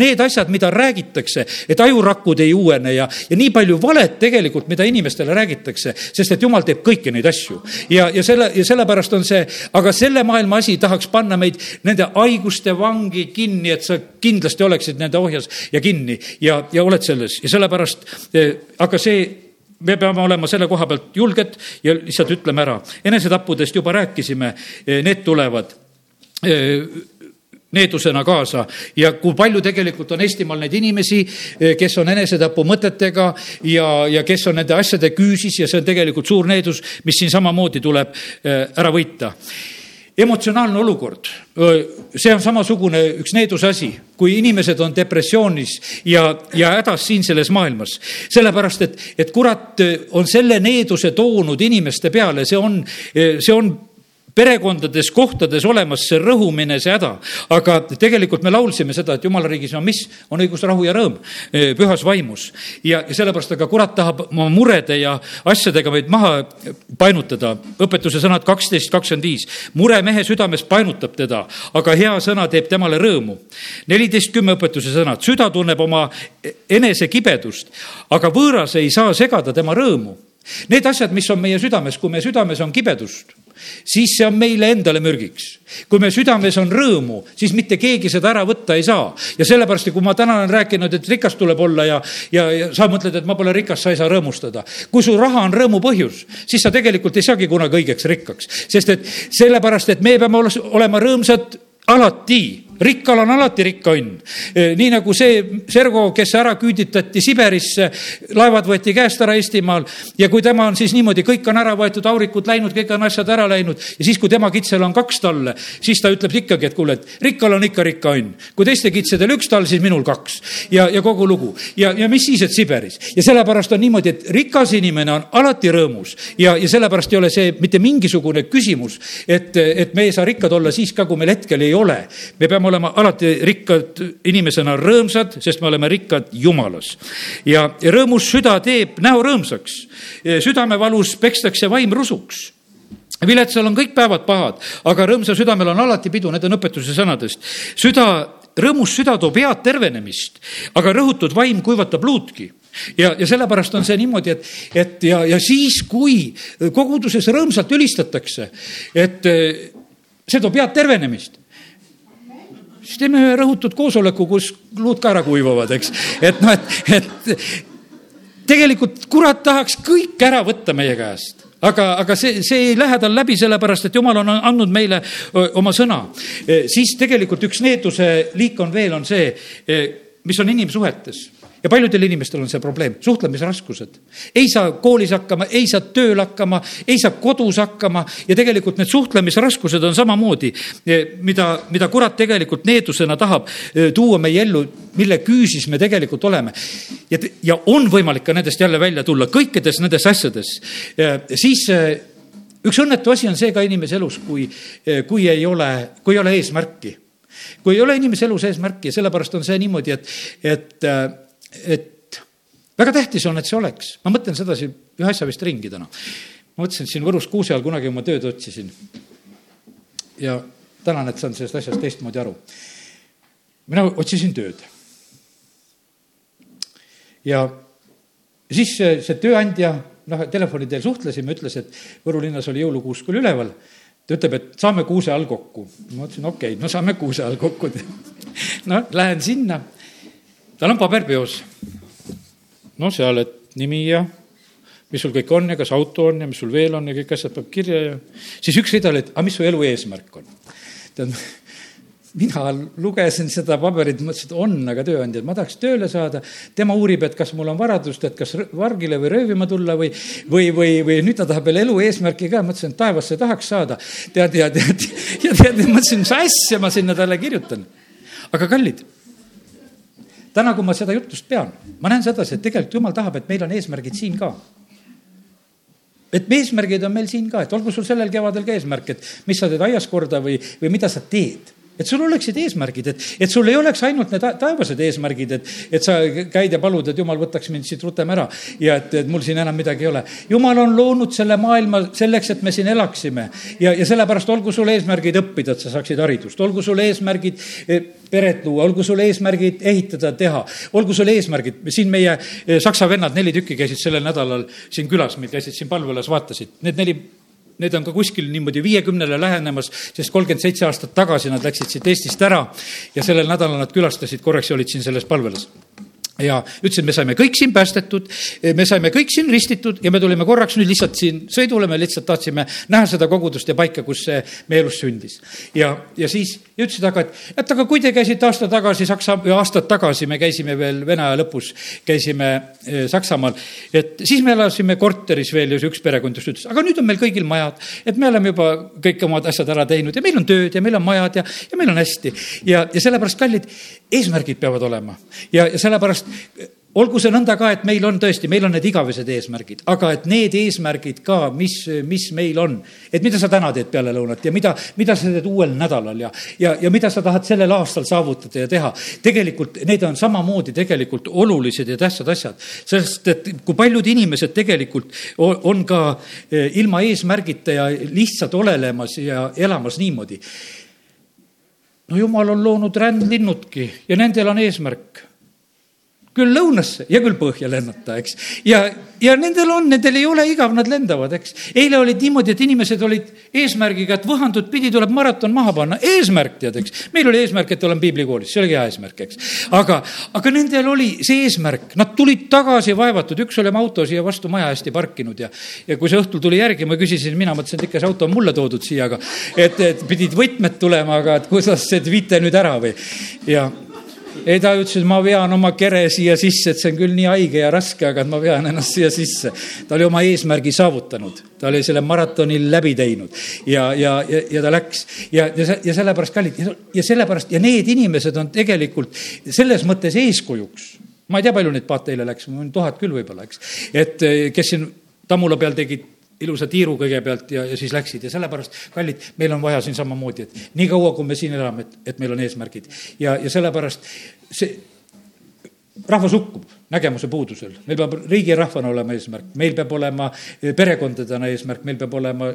Need asjad, mida räägitakse, et ajurakud ei uuene ja, ja nii palju valet tegelikult, mida inimestele räägitakse, sest et jumal teeb kõiki neid asju. ja, ja selle, ja sellepärast on see, aga selle maailma asi tahaks panna meid nende haiguste vangi kinni, et sa kindlasti oleksid nende ohjas ja kinni ja, ja oled selles ja sellepärast, eh, aga see me peame olema selle koha pealt julged ja lihtsalt ütleme ära. enesetappudest juba rääkisime, eh, need tulevad eh, needusena kaasa. Ja kui palju tegelikult on Eestimaal neid inimesi, eh, kes on enesetapu mõtetega ja, ja kes on nende asjade küüsis ja see on tegelikult suur needus, mis siin samamoodi tuleb eh, ära võita. Emotsionaalne olukord, see on samasugune üks needuse asi, kui inimesed on depressioonis ja, ja hädas siin selles maailmas. sellepärast, et, et kurat on selle needuse toonud inimeste peale, see on, see on perekondades, kohtades olemas see rõhumine, see häda. aga tegelikult me laulsime seda, et jumala riigis on mis? on õigus, rahu ja rõõm pühas vaimus. ja, ja sellepärast, aga kurat tahab oma murede ja asjadega meid maha painutada. õpetuse sõnad kaksteist, kakskümmend viis. mure mehe südames painutab teda, aga hea sõna teeb temale rõõmu. neliteist, kümme õpetuse sõnad. süda tunneb oma enesekibedust, aga võõras ei saa segada tema rõõmu Need asjad, mis on meie südames, kui meie südames on kibedust, siis see on meile endale mürgiks. kui meie südames on rõõmu, siis mitte keegi seda ära võtta ei saa. ja sellepärast, kui ma täna olen rääkinud, et rikas tuleb olla ja, ja, ja sa mõtled, et ma pole rikas, sa ei saa rõõmustada. kui su raha on rõõmu põhjus, siis sa tegelikult ei saagi kunagi õigeks rikkaks, sest et sellepärast, et me peame olema rõõmsad alati rikkal on alati rikka õnn. Nii nagu see Sergo, kes ära küüditati Siberisse, laevad võeti käest ära Eestimaal ja kui tema on siis niimoodi, kõik on ära võetud, aurikud läinud, kõik on asjad ära läinud ja siis, kui tema kitsel on kaks talle, siis ta ütleb ikkagi, et kuule, et rikkal on ikka rikka õnn. kui teiste kitsedel üks tall, siis minul kaks ja, ja kogu lugu ja, ja mis siis, et Siberis ja sellepärast on niimoodi, et rikas inimene on alati rõõmus ja, ja sellepärast ei ole see mitte mingisugune küsimus, et, et me ei saa rikkad olla siis ka, kui meil hetkel ei ole. me peame olema alati rikkad inimesena rõõmsad, sest me oleme rikkad Jumalas. ja rõõmus süda teeb näo rõõmsaks, südamevalus pekstakse vaim rusuks viletsal on kõik päevad pahad, aga rõõmsal südamel on alati pidu, need on õpetuse sõnadest. süda, rõõmus süda toob head tervenemist, aga rõhutud vaim kuivatab luudki ja, ja sellepärast on see niimoodi, et, et ja, ja siis, kui koguduses rõõmsalt ülistatakse, et see toob head tervenemist, siis teeme ühe rõhutud koosoleku, kus luud ka ära kuivavad, eks. et noh, et, et tegelikult kurat tahaks kõik ära võtta meie käest aga, aga see, see ei lähe tal läbi, sellepärast et jumal on andnud meile oma sõna. siis tegelikult üks needuse liik on veel, on see, mis on inimsuhetes ja paljudel inimestel on see probleem, suhtlemisraskused. ei saa koolis hakkama, ei saa tööl hakkama, ei saa kodus hakkama ja tegelikult need suhtlemisraskused on samamoodi, eh, mida, mida kurat tegelikult needusena tahab eh, tuua meie ellu, mille küüsis me tegelikult oleme. ja, ja on võimalik ka nendest jälle välja tulla, kõikides nendes asjades. siis eh, üks õnnetu asi on see ka inimese elus, kui, kui ei ole, kui ei ole eesmärki kui ei ole inimese elus eesmärki ja sellepärast on see niimoodi, et, et et väga tähtis on, et see oleks. ma mõtlen sedasi ühe asja vist ringi täna. ma mõtlesin, et siin Võrus kuuse all kunagi oma tööd otsisin. ja tänan, et saan sellest asjast teistmoodi aru. mina otsisin tööd. ja siis see, see tööandja, noh, telefoni teel suhtlesime, ütles, et Võru linnas oli jõulukuusk küll üleval ta ütleb, et saame kuuse all kokku. ma ütlesin, okei okay,, no saame kuuse all kokku. noh, lähen sinna, tal on paber peos. no seal, et nimi ja mis sul kõik on ja kas auto on ja mis sul veel on ja kõik asjad peab kirja ja siis üks rida oli, et aga mis su elu eesmärk on? tead, mina lugesin seda paberit, mõtlesin, et on aga tööandja, ma tahaks tööle saada. tema uurib, et kas mul on varadust, et kas vargile või röövima tulla või, või, või, või nüüd ta tahab veel elu eesmärki ka, mõtlesin, et taevasse tahaks saada. tead, ja tead, ja tead, mõtlesin, mis asja ma sinna talle kirjutan. aga kallid, täna, kui ma seda jutust pean, ma näen sedasi, et tegelikult jumal tahab, et meil on eesmärgid siin ka. Et eesmärgid on meil siin ka, et olgu sul sellel kevadel ka eesmärk, et mis sa teed aias korda või, või mida sa teed et sul oleksid eesmärgid, et, et sul ei oleks ainult need taevased eesmärgid, et, et sa käid ja palud, et jumal võtaks mind siit rutem ära ja et, et mul siin enam midagi ei ole. jumal on loonud selle maailma selleks, et me siin elaksime. Ja, ja sellepärast olgu sul eesmärgid õppida, et sa saaksid haridust, olgu sul eesmärgid eh, peret luua, olgu sul eesmärgid ehitada, teha, olgu sul eesmärgid, siin meie eh, saksa vennad, neli tükki käisid sellel nädalal siin külas, meil käisid siin palvelas, vaatasid, need neli need on ka kuskil niimoodi viiekümnele lähenemas, sest kolmkümmend seitse aastat tagasi nad läksid siit Eestist ära ja sellel nädalal nad külastasid korraks ja olid siin selles palvelas ja ütlesin, me saime kõik siin päästetud, me saime kõik siin ristitud ja me tulime korraks nüüd lihtsalt siin sõidule, me lihtsalt tahtsime näha seda kogudust ja paika, kus see meie elus sündis. ja, ja siis ja ütlesid aga, et, et aga kui te käisite aasta tagasi Saksa, aastad tagasi, me käisime veel Vene aja lõpus, käisime eh, Saksamaal, et siis me elasime korteris veel ja see üks perekond just ütles, aga nüüd on meil kõigil majad, et me oleme juba kõik omad asjad ära teinud ja meil on tööd ja meil on majad ja, ja meil on hästi. ja, ja sellepärast, kallid, eesmärgid peavad olema ja, ja sellepärast olgu see nõnda ka, et meil on tõesti, meil on need igavesed eesmärgid, aga et need eesmärgid ka, mis, mis meil on, et mida sa täna teed peale lõunat ja mida, mida sa teed uuel nädalal ja, ja, ja mida sa tahad sellel aastal saavutada ja teha. tegelikult need on samamoodi tegelikult olulised ja tähtsad asjad, sest et kui paljud inimesed tegelikult on ka eh, ilma eesmärgita ja lihtsalt olelemas ja elamas niimoodi. No jumal on loonud rändlinnudki ja nendel on eesmärk küll lõunasse ja küll põhja lennata, eks. ja, ja nendel on, nendel ei ole igav, nad lendavad, eks. eile olid niimoodi, et inimesed olid eesmärgiga, et võhandut pidi tuleb maraton maha panna, eesmärk tead, eks. meil oli eesmärk, et olen piiblikoolis, see oligi hea eesmärk, eks. aga, aga nendel oli see eesmärk, nad tulid tagasi vaevatud, üks oli oma auto siia vastu maja hästi parkinud ja, ja kui see õhtul tuli järgi, ma küsisin, mina mõtlesin, et ikka see auto on mulle toodud siia, aga et, et pidid võtmed tulema, aga et kuidas see viite nüüd ära või ja ei, ta ütles, ma vean oma kere siia sisse, et see on küll nii haige ja raske, aga ma vean ennast siia sisse. ta oli oma eesmärgi saavutanud, ta oli selle maratoni läbi teinud. Ja, ja, ja, ja ta läks. Ja, ja, ja sellepärast kallid ja sellepärast ja need inimesed on tegelikult selles mõttes eeskujuks. Ma ei tea, palju neid paate eile läks, tuhat küll võib-olla, eks. et kes siin Tammula peal tegid ilusa tiiru kõigepealt ja, ja siis läksid. Ja sellepärast, kallid, meil on vaja siin samamoodi, et nii kaua, kui me siin elame, et, et meil on eesmärgid. Ja, ja sellepärast see rahvas hukkub nägemuse puudusel, meil peab riigi ja rahvana olema eesmärk, meil peab olema perekondadena eesmärk, meil peab olema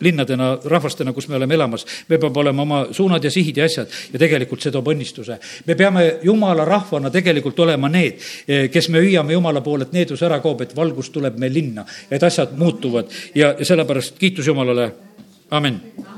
linnadena, rahvastena, kus me oleme elamas, meil peab olema oma suunad ja sihid ja asjad ja tegelikult see toob õnnistuse. me peame jumala rahvana tegelikult olema need, eh, kes me hüüame jumala poole, et needus ära kaob, et valgus tuleb meil linna, et asjad muutuvad ja, ja sellepärast kiitus Jumalale, amin.